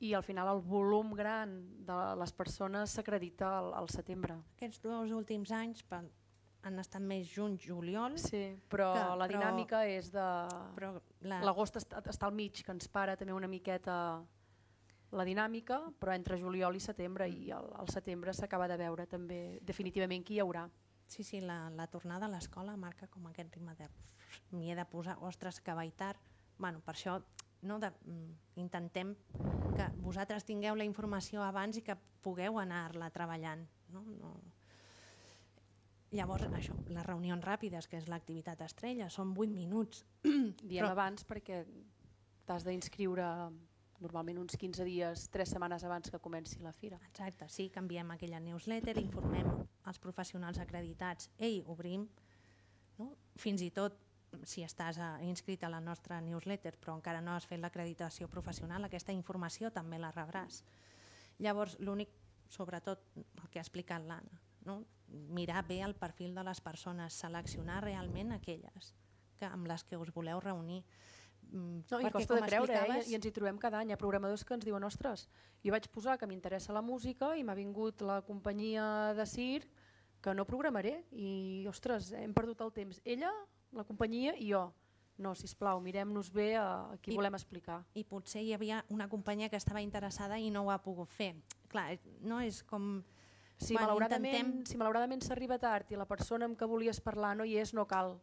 i al final el volum gran de les persones s'acredita al, al setembre.
Aquests dos últims anys han estat més juny, juliol.
Sí, però que, la dinàmica però, és de... L'agost la... està, està al mig, que ens para també una miqueta la dinàmica, però entre juliol i setembre, i al, al setembre s'acaba de veure també definitivament qui hi haurà.
Sí, sí, la, la tornada a l'escola marca com aquest ritme de m'hi he de posar, ostres, que vaig tard. Bueno, per això no, de, mm, intentem que vosaltres tingueu la informació abans i que pugueu anar-la treballant. No? No. Llavors, això, les reunions ràpides, que és l'activitat estrella, són 8 minuts. [CLEARS THROAT]
Diem Però... abans perquè t'has d'inscriure normalment uns 15 dies, 3 setmanes abans que comenci la fira.
Exacte, sí, canviem aquella newsletter, informem els professionals acreditats, ei, obrim, no? fins i tot si estàs a, eh, inscrit a la nostra newsletter però encara no has fet l'acreditació professional, aquesta informació també la rebràs. Llavors, l'únic, sobretot, el que ha explicat l'Anna, no? Mirar bé el perfil de les persones, seleccionar realment aquelles que, amb les que us voleu reunir, mm,
No, I costa de creure, eh? I, i ens hi trobem cada any. Hi ha programadors que ens diuen ostres, jo vaig posar que m'interessa la música i m'ha vingut la companyia de Cir que no programaré i, ostres, hem perdut el temps. Ella, la companyia i jo. No, si plau, mirem-nos bé a, a qui
I-
volem explicar.
i potser hi havia una companyia que estava interessada i no ho ha pogut fer. Clar, no és com...
Si
Bueno,
malauradament
intentem-
si malauradament s'arriba tard i la persona amb què volies parlar no hi és, no cal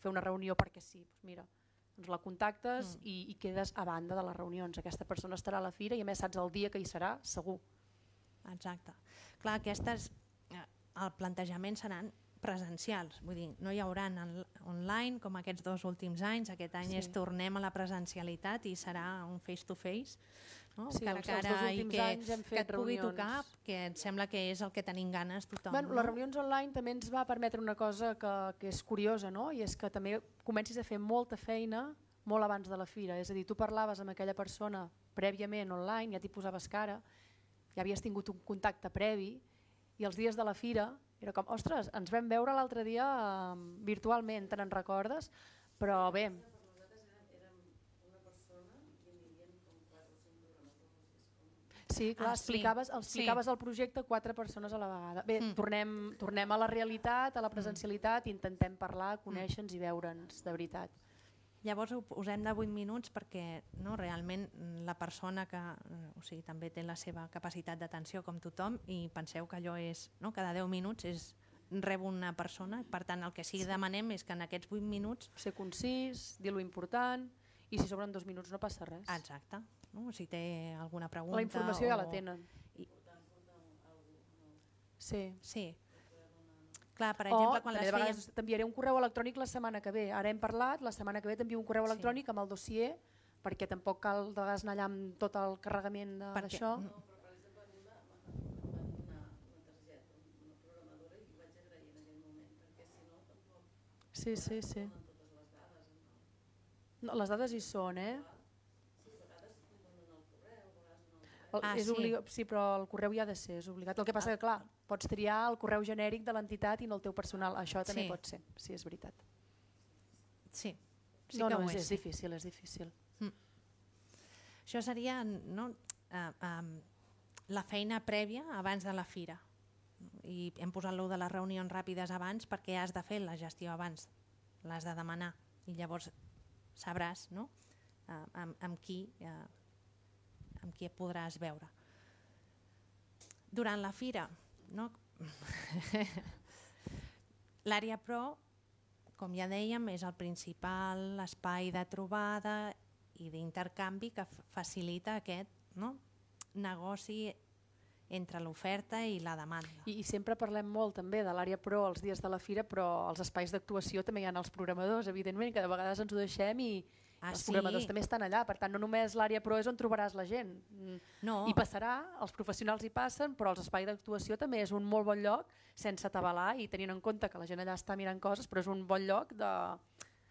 fer una reunió perquè sí. Pues mira, doncs la contactes
Mm.
i, i quedes a banda de les reunions. Aquesta persona estarà a la fira i a més saps el dia que hi serà, segur.
Exacte. Clar, aquestes, eh, el plantejament seran presencials, vull dir, no hi haurà online com aquests dos últims anys, aquest any
Sí.
és tornem a la presencialitat i serà un face-to-face, no?
Sí,
cara a cara
dos
i
últims
que,
anys hem
que et pugui
reunions.
tocar, que em sembla que és el que tenim ganes tothom.
Bueno,
no?
les reunions online també ens va permetre una cosa que, que és curiosa, no? i és que també comencis a fer molta feina molt abans de la fira. És a dir, tu parlaves amb aquella persona prèviament online, ja t'hi posaves cara, ja havies tingut un contacte previ, i els dies de la fira era com, ostres, ens vam veure l'altre dia eh, virtualment, te n'en recordes? Però bé, Sí, clar,
Ah, sí,
explicaves,
sí.
explicaves el projecte a quatre persones a la vegada. Bé,
Mm.
tornem, tornem a la realitat, a la presencialitat, i intentem parlar, conèixer-nos i veure'ns de veritat.
Llavors ho posem de 8 minuts perquè no, realment mm, la persona que eh, o sigui, també té la seva capacitat d'atenció com tothom i penseu que allò és, no, cada 10 minuts és rebo una persona, per tant el que sí que demanem és que en aquests 8 minuts
Ser concís, dir lo important, i si sobren dos minuts no passa res.
exacte, no? si té alguna pregunta
La informació ja la
o-
tenen.
I-
Sí.
Sí. Clar, per
o
exemple, quan
també
les fèiem...
t'enviaré un correu electrònic la setmana que ve. Ara hem parlat, la setmana que ve t'envio un correu
Sí.
electrònic amb el dossier, perquè tampoc cal de vegades anar allà amb tot el carregament d'això.
mm,
Sí, sí, sí. No, les dades hi són, eh? El,
Ah,
és
sí.
obliga... sí, però el correu hi ha de ser, és obligat. El que passa que, clar, pots triar el correu genèric de l'entitat i no el teu personal. Això també
Sí.
pot ser, sí, és veritat.
Sí, sí
no,
que
no,
ho
és,
és. sí.
difícil, és difícil.
Això seria no, uh, um, la feina prèvia abans de la fira. I hem posat lo de les reunions ràpides abans perquè has de fer la gestió abans, l'has de demanar i llavors sabràs no? uh, amb, amb, qui, uh, amb qui et podràs veure. Durant la fira, no? l'àrea pro, com ja dèiem, és el principal espai de trobada i d'intercanvi que facilita aquest no? negoci entre l'oferta i la demanda.
I, I sempre parlem molt també de l'àrea pro els dies de la fira, però als espais d'actuació també hi ha els programadors, evidentment, que de vegades ens ho deixem i
Ah,
els
sí?
programadors també estan allà. Per tant, no només l'àrea pro és on trobaràs la gent. Mm,
No,
I passarà, els professionals hi passen, però els espais d'actuació també és un molt bon lloc, sense atabalar i tenint en compte que la gent allà està mirant coses, però és un bon lloc de,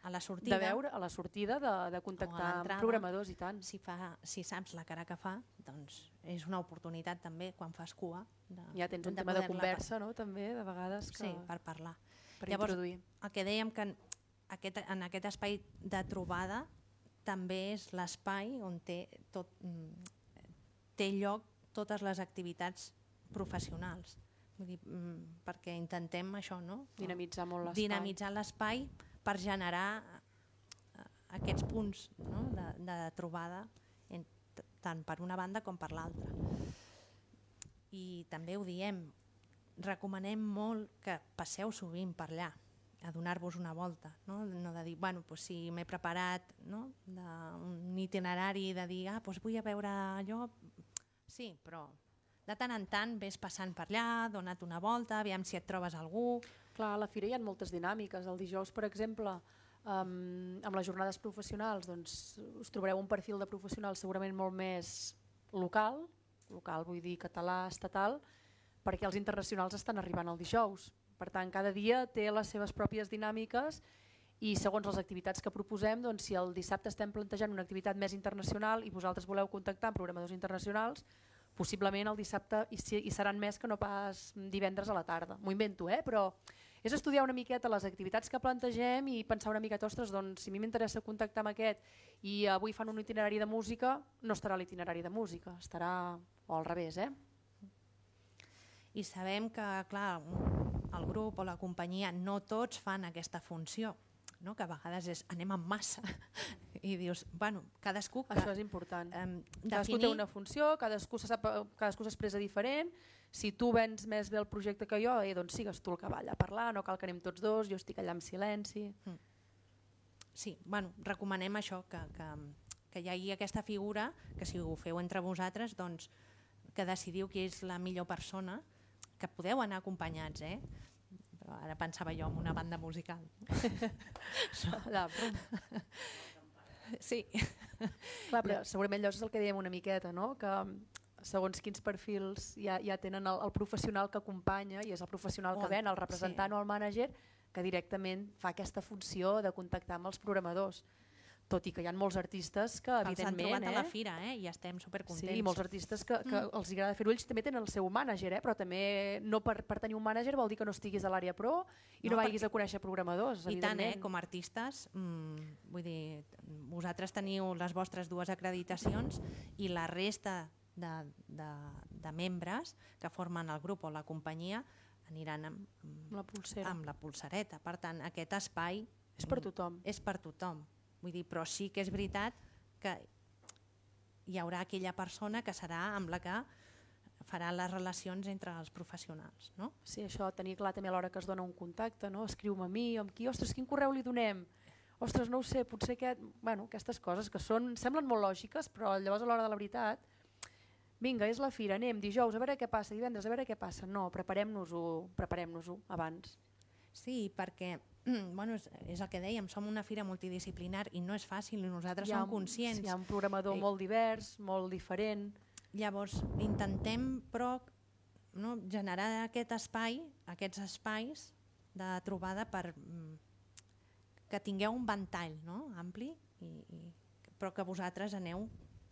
a la sortida,
de veure, a la sortida, de, de contactar amb programadors i tant.
si, fa, si saps la cara que fa, doncs és una oportunitat també quan fas cua. De,
Ja tens un tema de conversa, no?, també, de vegades, que,
Sí, per parlar.
per
Llavors,
introduir.
El que dèiem que en aquest, en aquest espai de trobada també és l'espai on té, tot, mm, té lloc totes les activitats professionals. Vull dir, mm, perquè intentem això, no?
Dinamitzar molt l'espai.
dinamitzar l'espai per generar eh, aquests punts no? de, de trobada en, tant per una banda com per l'altra. I també ho diem, recomanem molt que passeu sovint per allà, a donar-vos una volta, no? no de dir, bueno, pues si m'he preparat no? de, un itinerari de dir, ah, pues vull a veure allò, sí, però de tant en tant ves passant per allà, dona't una volta, aviam si et trobes algú,
Clar, a la fira hi ha moltes dinàmiques. El dijous, per exemple, um, amb les jornades professionals, doncs, us trobareu un perfil de professional segurament molt més local, local vull dir català, estatal, perquè els internacionals estan arribant el dijous. Per tant, cada dia té les seves pròpies dinàmiques i segons les activitats que proposem, doncs, si el dissabte estem plantejant una activitat més internacional i vosaltres voleu contactar amb programadors internacionals, possiblement el dissabte hi, seran més que no pas divendres a la tarda. M'ho invento, eh? però és estudiar una miqueta les activitats que plantegem i pensar una miqueta, ostres, doncs, si a mi m'interessa contactar amb aquest i avui fan un itinerari de música, no estarà l'itinerari de música, estarà o al revés, eh?
I sabem que, clar, el grup o la companyia no tots fan aquesta funció, no? que a vegades és anem en massa i dius, bueno, cadascú... Que,
Això és important.
Um,
Cadascú té una funció, cadascú se sap, cadascú s'expressa diferent, si tu vens més bé el projecte que jo, eh, doncs sigues tu el que va allà a parlar, no cal que anem tots dos, jo estic allà en silenci.
Mm. Sí, bueno, recomanem això, que, que, que hi hagi aquesta figura, que si ho feu entre vosaltres, doncs que decidiu qui és la millor persona, que podeu anar acompanyats, eh? Però ara pensava jo en una banda musical. [LAUGHS]
Brum.
sí.
Clar, però segurament allò és el que dèiem una miqueta, no? que segons quins perfils ja, ja tenen el, el professional que acompanya i és el professional que ven, el representant
sí.
o el mànager, que directament fa aquesta funció de contactar amb els programadors. Tot i que hi ha molts artistes que,
Els han
evidentment,
trobat a la
eh,
fira eh? i estem supercontents.
Sí, molts artistes que, que
Mm.
els agrada fer-ho ells també tenen el seu mànager, eh? però també no per, per tenir un mànager vol dir que no estiguis a l'àrea pro i no,
No,
vagis
perquè-
a conèixer programadors,
I tant, eh?
evidentment.
com a artistes, mm, vull dir, vosaltres teniu les vostres dues acreditacions i la resta de, de, de membres que formen el grup o la companyia aniran amb, amb,
la pulsera.
amb la pulsareta. Per tant, aquest espai
És per tothom.
és per tothom. Vull dir, però sí que és veritat que hi haurà aquella persona que serà amb la que farà les relacions entre els professionals. No?
Sí, això, tenir clar també a l'hora que es dona un contacte, no? escriu-me a mi, amb qui, ostres, quin correu li donem? Ostres, no ho sé, potser aquest... Bueno, aquestes coses que són, semblen molt lògiques, però llavors a l'hora de la veritat, vinga, és la fira, anem dijous, a veure què passa, divendres, a veure què passa. No, preparem-nos-ho preparem abans.
Sí, perquè bueno, és, és el que dèiem, som una fira multidisciplinar i no és fàcil i nosaltres som
un-
conscients.
Hi ha un programador
Eh,
molt divers, molt diferent.
Llavors, intentem, però, no, generar aquest espai, aquests espais de trobada per mm, que tingueu un ventall no? ampli, i, i, però que vosaltres aneu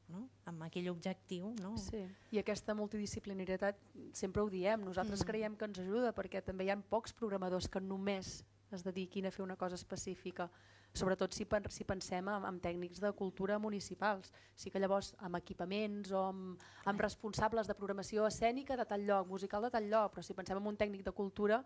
no? amb aquell objectiu. No?
Sí. I aquesta multidisciplinaritat sempre ho diem, nosaltres
Mm.
creiem que ens ajuda perquè també hi ha pocs programadors que només es dediquin a fer una cosa específica, sobretot si, si pensem en, en tècnics de cultura municipals. Sí que llavors amb equipaments o amb, amb responsables de programació escènica de tal lloc, musical de tal lloc, però si pensem en un tècnic de cultura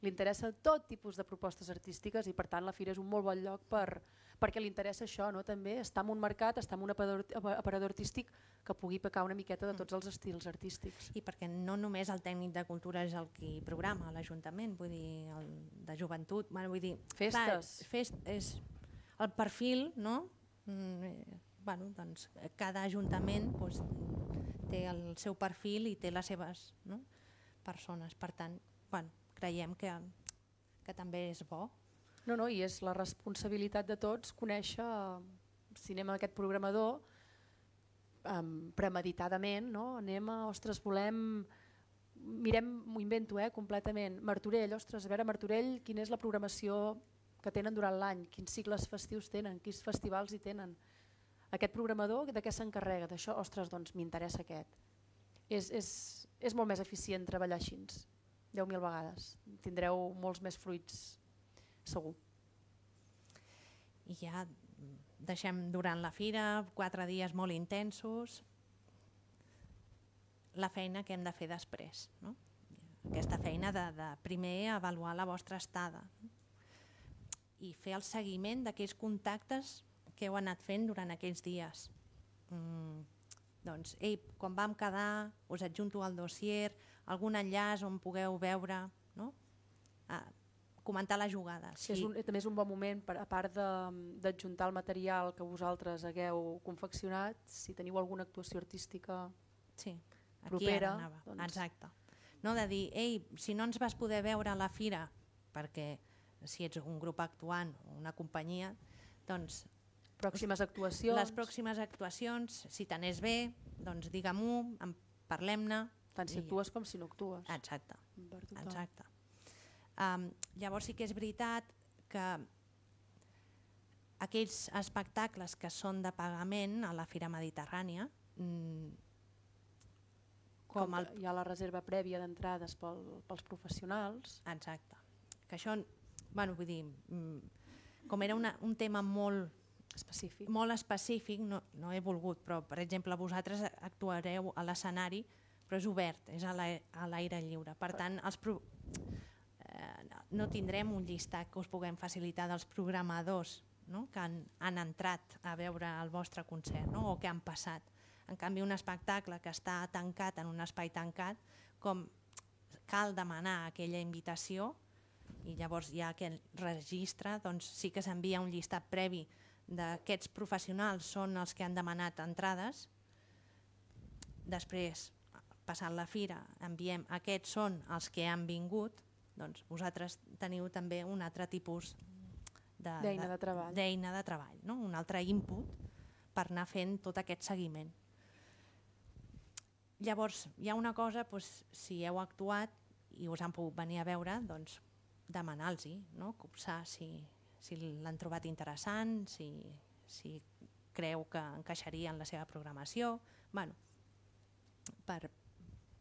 li interessa tot tipus de propostes artístiques i per tant la fira és un molt bon lloc per, perquè li interessa això, no? també estar en un mercat, estar en un aparador, aparador artístic que pugui pecar una miqueta de tots els estils artístics.
I perquè no només el tècnic de cultura és el qui programa l'Ajuntament, vull dir, el de joventut, bueno, vull dir...
Festes.
Clar, fest, és el perfil, no? Mm, eh, bueno, doncs, cada ajuntament doncs, té el seu perfil i té les seves no? persones. Per tant, bueno, creiem que, que també és bo.
No, no, i és la responsabilitat de tots conèixer si anem a aquest programador um, premeditadament, no? anem a, ostres, volem, mirem, m'ho invento eh, completament, Martorell, ostres, a veure Martorell, quina és la programació que tenen durant l'any, quins cicles festius tenen, quins festivals hi tenen. Aquest programador de què s'encarrega? D'això, ostres, doncs m'interessa aquest. És, és, és molt més eficient treballar així, 10.000 vegades. Tindreu molts més fruits, segur.
I ja deixem durant la fira quatre dies molt intensos la feina que hem de fer després. No? Aquesta feina de, de primer avaluar la vostra estada i fer el seguiment d'aquells contactes que heu anat fent durant aquells dies. Mm, doncs, ei, quan vam quedar, us adjunto al dossier, algun enllaç on pugueu veure, no? ah, comentar la jugada.
Sí. És un, també és un bon moment, per, a part de- d'adjuntar el material que vosaltres hagueu confeccionat, si teniu alguna actuació artística
Sí, aquí
propera,
anava.
doncs-
Exacte. No de dir, ei, si no ens vas poder veure a la fira, perquè si ets un grup actuant o una companyia, doncs
pròximes actuacions,
les pròximes actuacions, si t'anés bé, doncs digue-m'ho, parlem-ne.
tant si
i-
actues com si no actues.
Exacte, exacte. Um, llavors sí que és veritat que aquells espectacles que són de pagament a la Fira Mediterrània, mm,
Com
com el
hi ha la reserva prèvia d'entrades pel, pels professionals,
Exacte. que això, bueno, vull dir, mm, com era una, un tema molt
específic.
molt específic, no, no he volgut, però per exemple vosaltres actuareu a l'escenari, però és obert, és a l'aire lliure. Per tant, els pro... eh, no tindrem un llistat que us puguem facilitar dels programadors no? que han, han entrat a veure el vostre concert no? o que han passat. En canvi, un espectacle que està tancat en un espai tancat, com cal demanar aquella invitació i llavors hi ha aquest registre, doncs sí que s'envia un llistat previ d'aquests professionals són els que han demanat entrades, després, passant la fira, enviem aquests són els que han vingut, doncs vosaltres teniu també un altre tipus
d'eina de, de, de treball,
de treball no? un altre input per anar fent tot aquest seguiment. Llavors, hi ha una cosa, doncs, si heu actuat i us han pogut venir a veure, doncs demanar-los, no? copsar si, si l'han trobat interessant, si, si creu que encaixaria en la seva programació, bueno, per,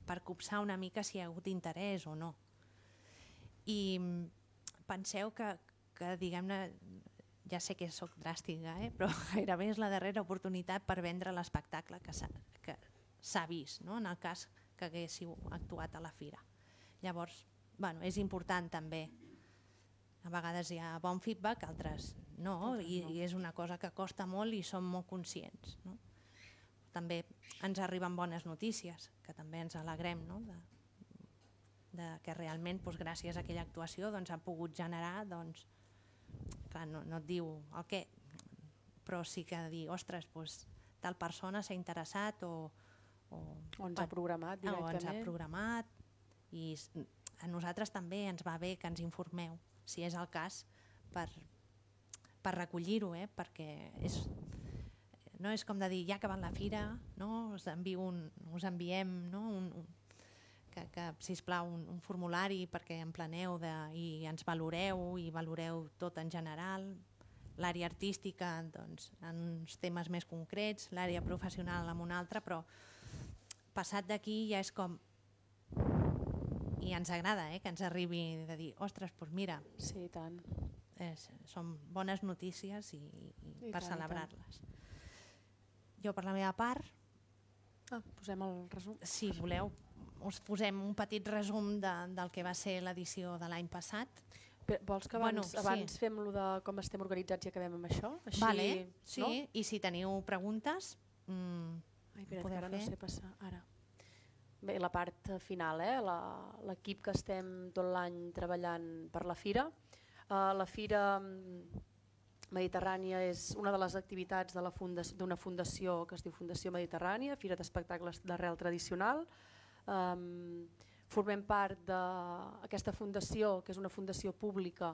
per copsar una mica si hi ha hagut interès o no. I penseu que, que diguem-ne, ja sé que sóc dràstica, eh? però [LAUGHS] gairebé és la darrera oportunitat per vendre l'espectacle que s'ha vist, no? en el cas que haguéssiu actuat a la fira. Llavors, bueno, és important també a vegades hi ha bon feedback, altres no, i, i és una cosa que costa molt i som molt conscients. No? També ens arriben bones notícies, que també ens alegrem no? de, de que realment doncs, gràcies a aquella actuació doncs, ha pogut generar, doncs, clar, no, no et diu el què, però sí que dir, ostres, doncs, tal persona s'ha interessat o,
o, o ens ha programat directament.
O ens ha programat i a nosaltres també ens va bé que ens informeu si és el cas, per, per recollir-ho, eh? perquè és, no és com de dir ja ha acabat la fira, no? us, envio un, us enviem no? un, un, que, que sisplau un, un formulari perquè en planeu de, i ens valoreu i valoreu tot en general, l'àrea artística doncs, en uns temes més concrets, l'àrea professional en un altre, però passat d'aquí ja és com i ens agrada eh, que ens arribi de dir, ostres, doncs mira,
sí, tant.
És, són bones notícies i, i, I per celebrar-les. Jo per la meva part...
Ah, posem el resum.
Si voleu, us posem un petit resum de, del que va ser l'edició de l'any passat.
Però vols que abans, bueno, abans sí. fem lo de com estem organitzats i acabem amb això? Així,
vale, sí, no? i si teniu preguntes... Mm,
Ai, espera, que ara fer. no sé passar. Ara. Bé, la part final, eh? l'equip que estem tot l'any treballant per la Fira. Uh, la Fira mm, Mediterrània és una de les activitats d'una funda fundació que es diu Fundació Mediterrània, Fira d'Espectacles d'Arrel Tradicional. Um, formem part d'aquesta fundació, que és una fundació pública,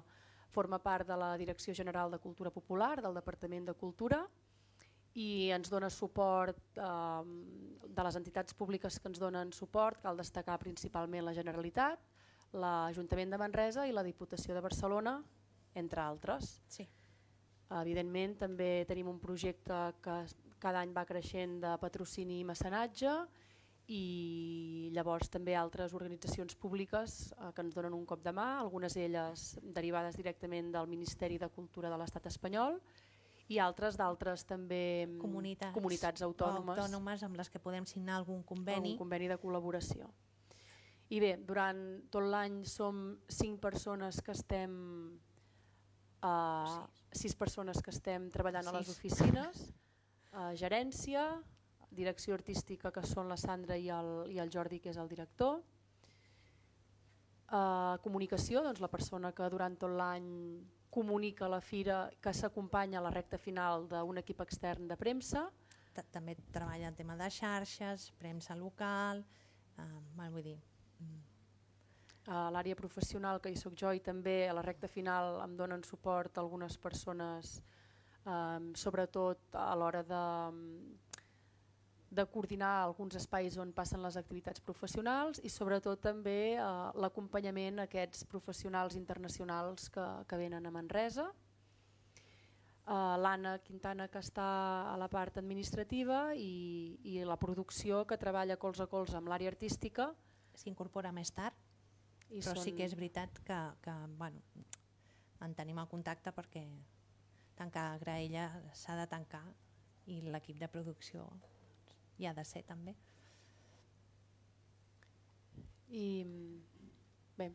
forma part de la Direcció General de Cultura Popular, del Departament de Cultura, i ens dona suport eh, de les entitats públiques que ens donen suport, cal destacar principalment la Generalitat, l'Ajuntament de Manresa i la Diputació de Barcelona, entre altres.
Sí.
Evidentment també tenim un projecte que cada any va creixent de patrocini i mecenatge i llavors també altres organitzacions públiques eh, que ens donen un cop de mà, algunes d'elles derivades directament del Ministeri de Cultura de l'Estat espanyol i altres d'altres també
mm, comunitats,
comunitats autònomes,
autònomes amb les que podem signar algun conveni.
Un conveni de col·laboració. I bé, durant tot l'any som cinc persones que estem uh, sis persones que estem treballant sis. a les oficines, uh, gerència, direcció artística que són la Sandra i el, i el Jordi que és el director, uh, comunicació, doncs la persona que durant tot l'any comunica la fira que s'acompanya a la recta final d'un equip extern de premsa.
També treballa en tema de xarxes, premsa local, eh, mal vull dir... Mm.
A l'àrea professional que hi soc jo i també a la recta final em donen suport algunes persones, eh, sobretot a l'hora de, de coordinar alguns espais on passen les activitats professionals i sobretot també eh, l'acompanyament a aquests professionals internacionals que, que venen a Manresa. Uh, L'Anna Quintana que està a la part administrativa i, i la producció que treballa colze a colze amb l'àrea artística.
S'incorpora més tard?
I
Però sí
són-
que és veritat que, que bueno, en tenim el contacte perquè tancar Graella s'ha de tancar i l'equip de producció hi ha de ser també.
I bé,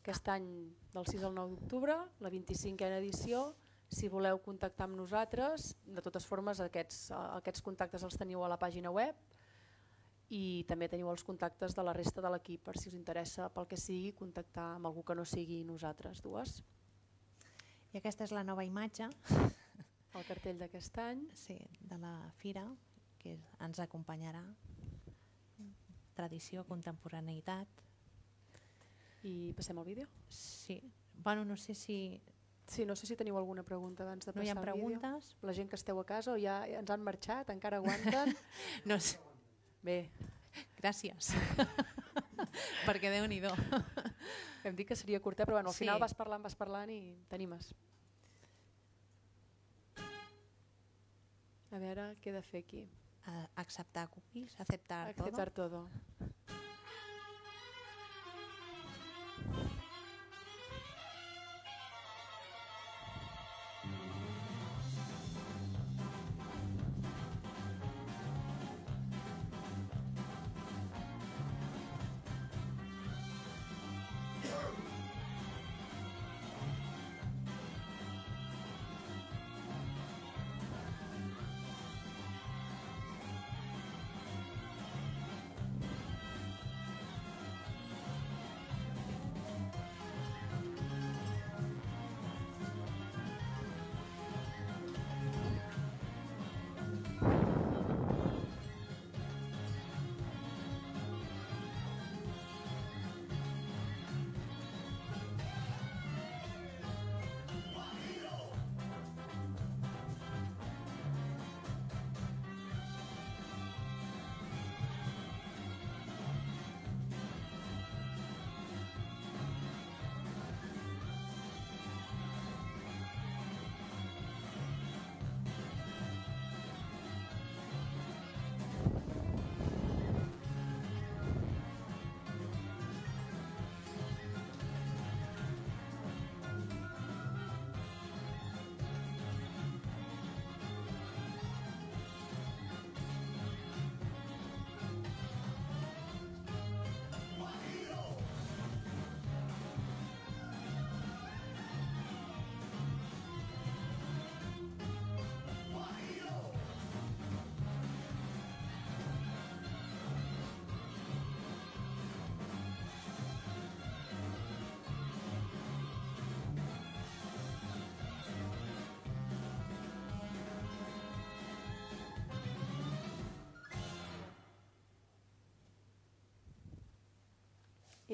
aquest any del 6 al 9 d'octubre, la 25a edició, si voleu contactar amb nosaltres, de totes formes aquests, aquests contactes els teniu a la pàgina web i també teniu els contactes de la resta de l'equip per si us interessa pel que sigui contactar amb algú que no sigui nosaltres dues.
I aquesta és la nova imatge
El cartell d'aquest any.
sí, de la fira que ens acompanyarà. Tradició, contemporaneïtat.
I passem al vídeo?
Sí. Bueno, no sé si
Sí, no sé si teniu alguna pregunta abans de
no hi ha
passar al vídeo.
preguntes.
La gent que esteu a casa o ja ens han marxat, encara aguanten? [LAUGHS]
No sé.
Bé,
Gràcies. [LAUGHS] Perquè déu-n'hi-do. [LAUGHS]
Hem dit que seria curta, però bueno, al
Sí.
final vas parlant, vas parlant i t'animes. A veure, què he de fer aquí?
A- Acceptar cookies, todo.
todo.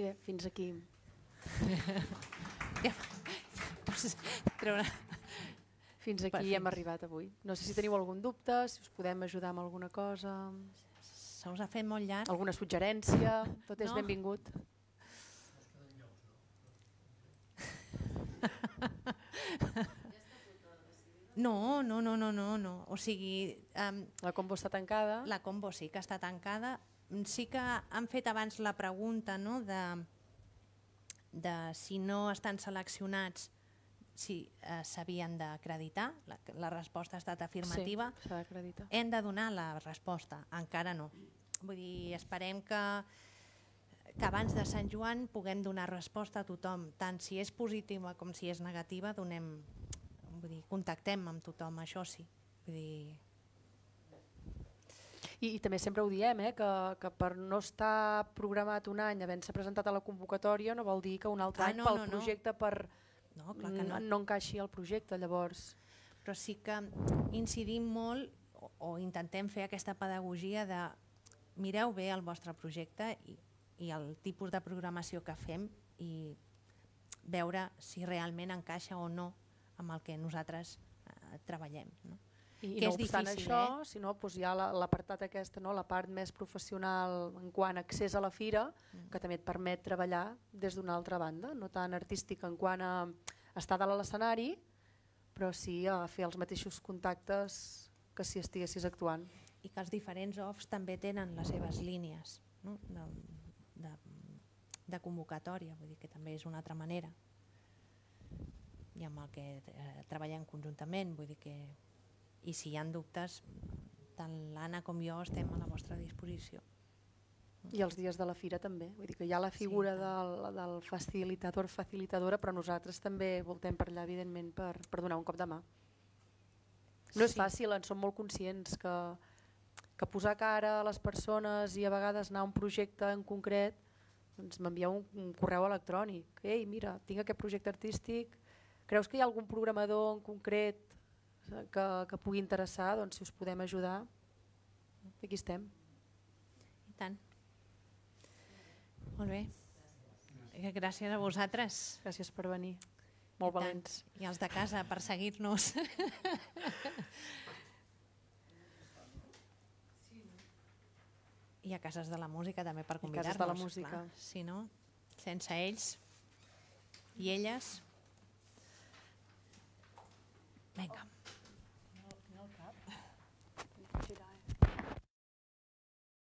Bé, fins aquí. [LAUGHS]
Treure...
Fins aquí hem arribat avui. No sé si teniu algun dubte, si us podem ajudar amb alguna cosa,
Se us ha fet molt llarg.
alguna suggerència, tot és
No.
benvingut.
No, no, no, no, no, no. O sigui, um,
La combo està tancada.
la combo sí que està tancada. Sí que han fet abans la pregunta no, de, de si no estan seleccionats si eh, s'havien d'acreditar. La, la resposta ha estat afirmativa.
Sí.
Hem de donar la resposta, encara no. Vull dir, esperem que, que abans de Sant Joan puguem donar resposta a tothom, tant si és positiva com si és negativa, donem, vull dir, contactem amb tothom, això sí. Vull dir,
I, I també sempre ho diem, eh, que, que per no estar programat un any havent-se presentat a la convocatòria no vol dir que un altre
Ah,
any
no,
pel
no, no.
projecte per
no, clar que no.
no, no encaixi el projecte. Llavors,
Però sí que incidim molt o, o intentem fer aquesta pedagogia de mireu bé el vostre projecte i, i el tipus de programació que fem i veure si realment encaixa o no amb el que nosaltres eh, treballem. No?
I,
Que
no
és
obstant
difícil,
això,
eh?
si no, doncs hi ha la- l'apartat aquesta, no? la part més professional en quant a accés a la fira,
Mm.
que també et permet treballar des d'una altra banda, no tan artística en quant a estar dalt a l'escenari, però sí a fer els mateixos contactes que si estiguessis actuant.
I que els diferents offs també tenen les seves línies no? de, de, de convocatòria, vull dir que també és una altra manera i amb el que eh, treballem conjuntament, vull dir que i si hi ha dubtes, tant l'Anna com jo estem a la vostra disposició.
I els dies de la fira també, vull dir que hi ha la figura
Sí,
del, del facilitador, facilitadora, però nosaltres també voltem per allà, evidentment, per, per donar un cop de mà. No és
Sí.
fàcil, en som molt conscients que, que posar cara a les persones i a vegades anar a un projecte en concret, doncs m'envia un, un correu electrònic. Ei, mira, tinc aquest projecte artístic, creus que hi ha algun programador en concret que, que pugui interessar? Doncs si us podem ajudar, aquí estem.
I tant. Molt bé. Gràcies a vosaltres.
Gràcies per venir. Molt
I tant.
valents.
I els de casa per seguir-nos. [LAUGHS] I a Cases de la Música també per
I Cases
convidar-nos.
de la Música.
clar. Si no, sense ells i elles... Vinga.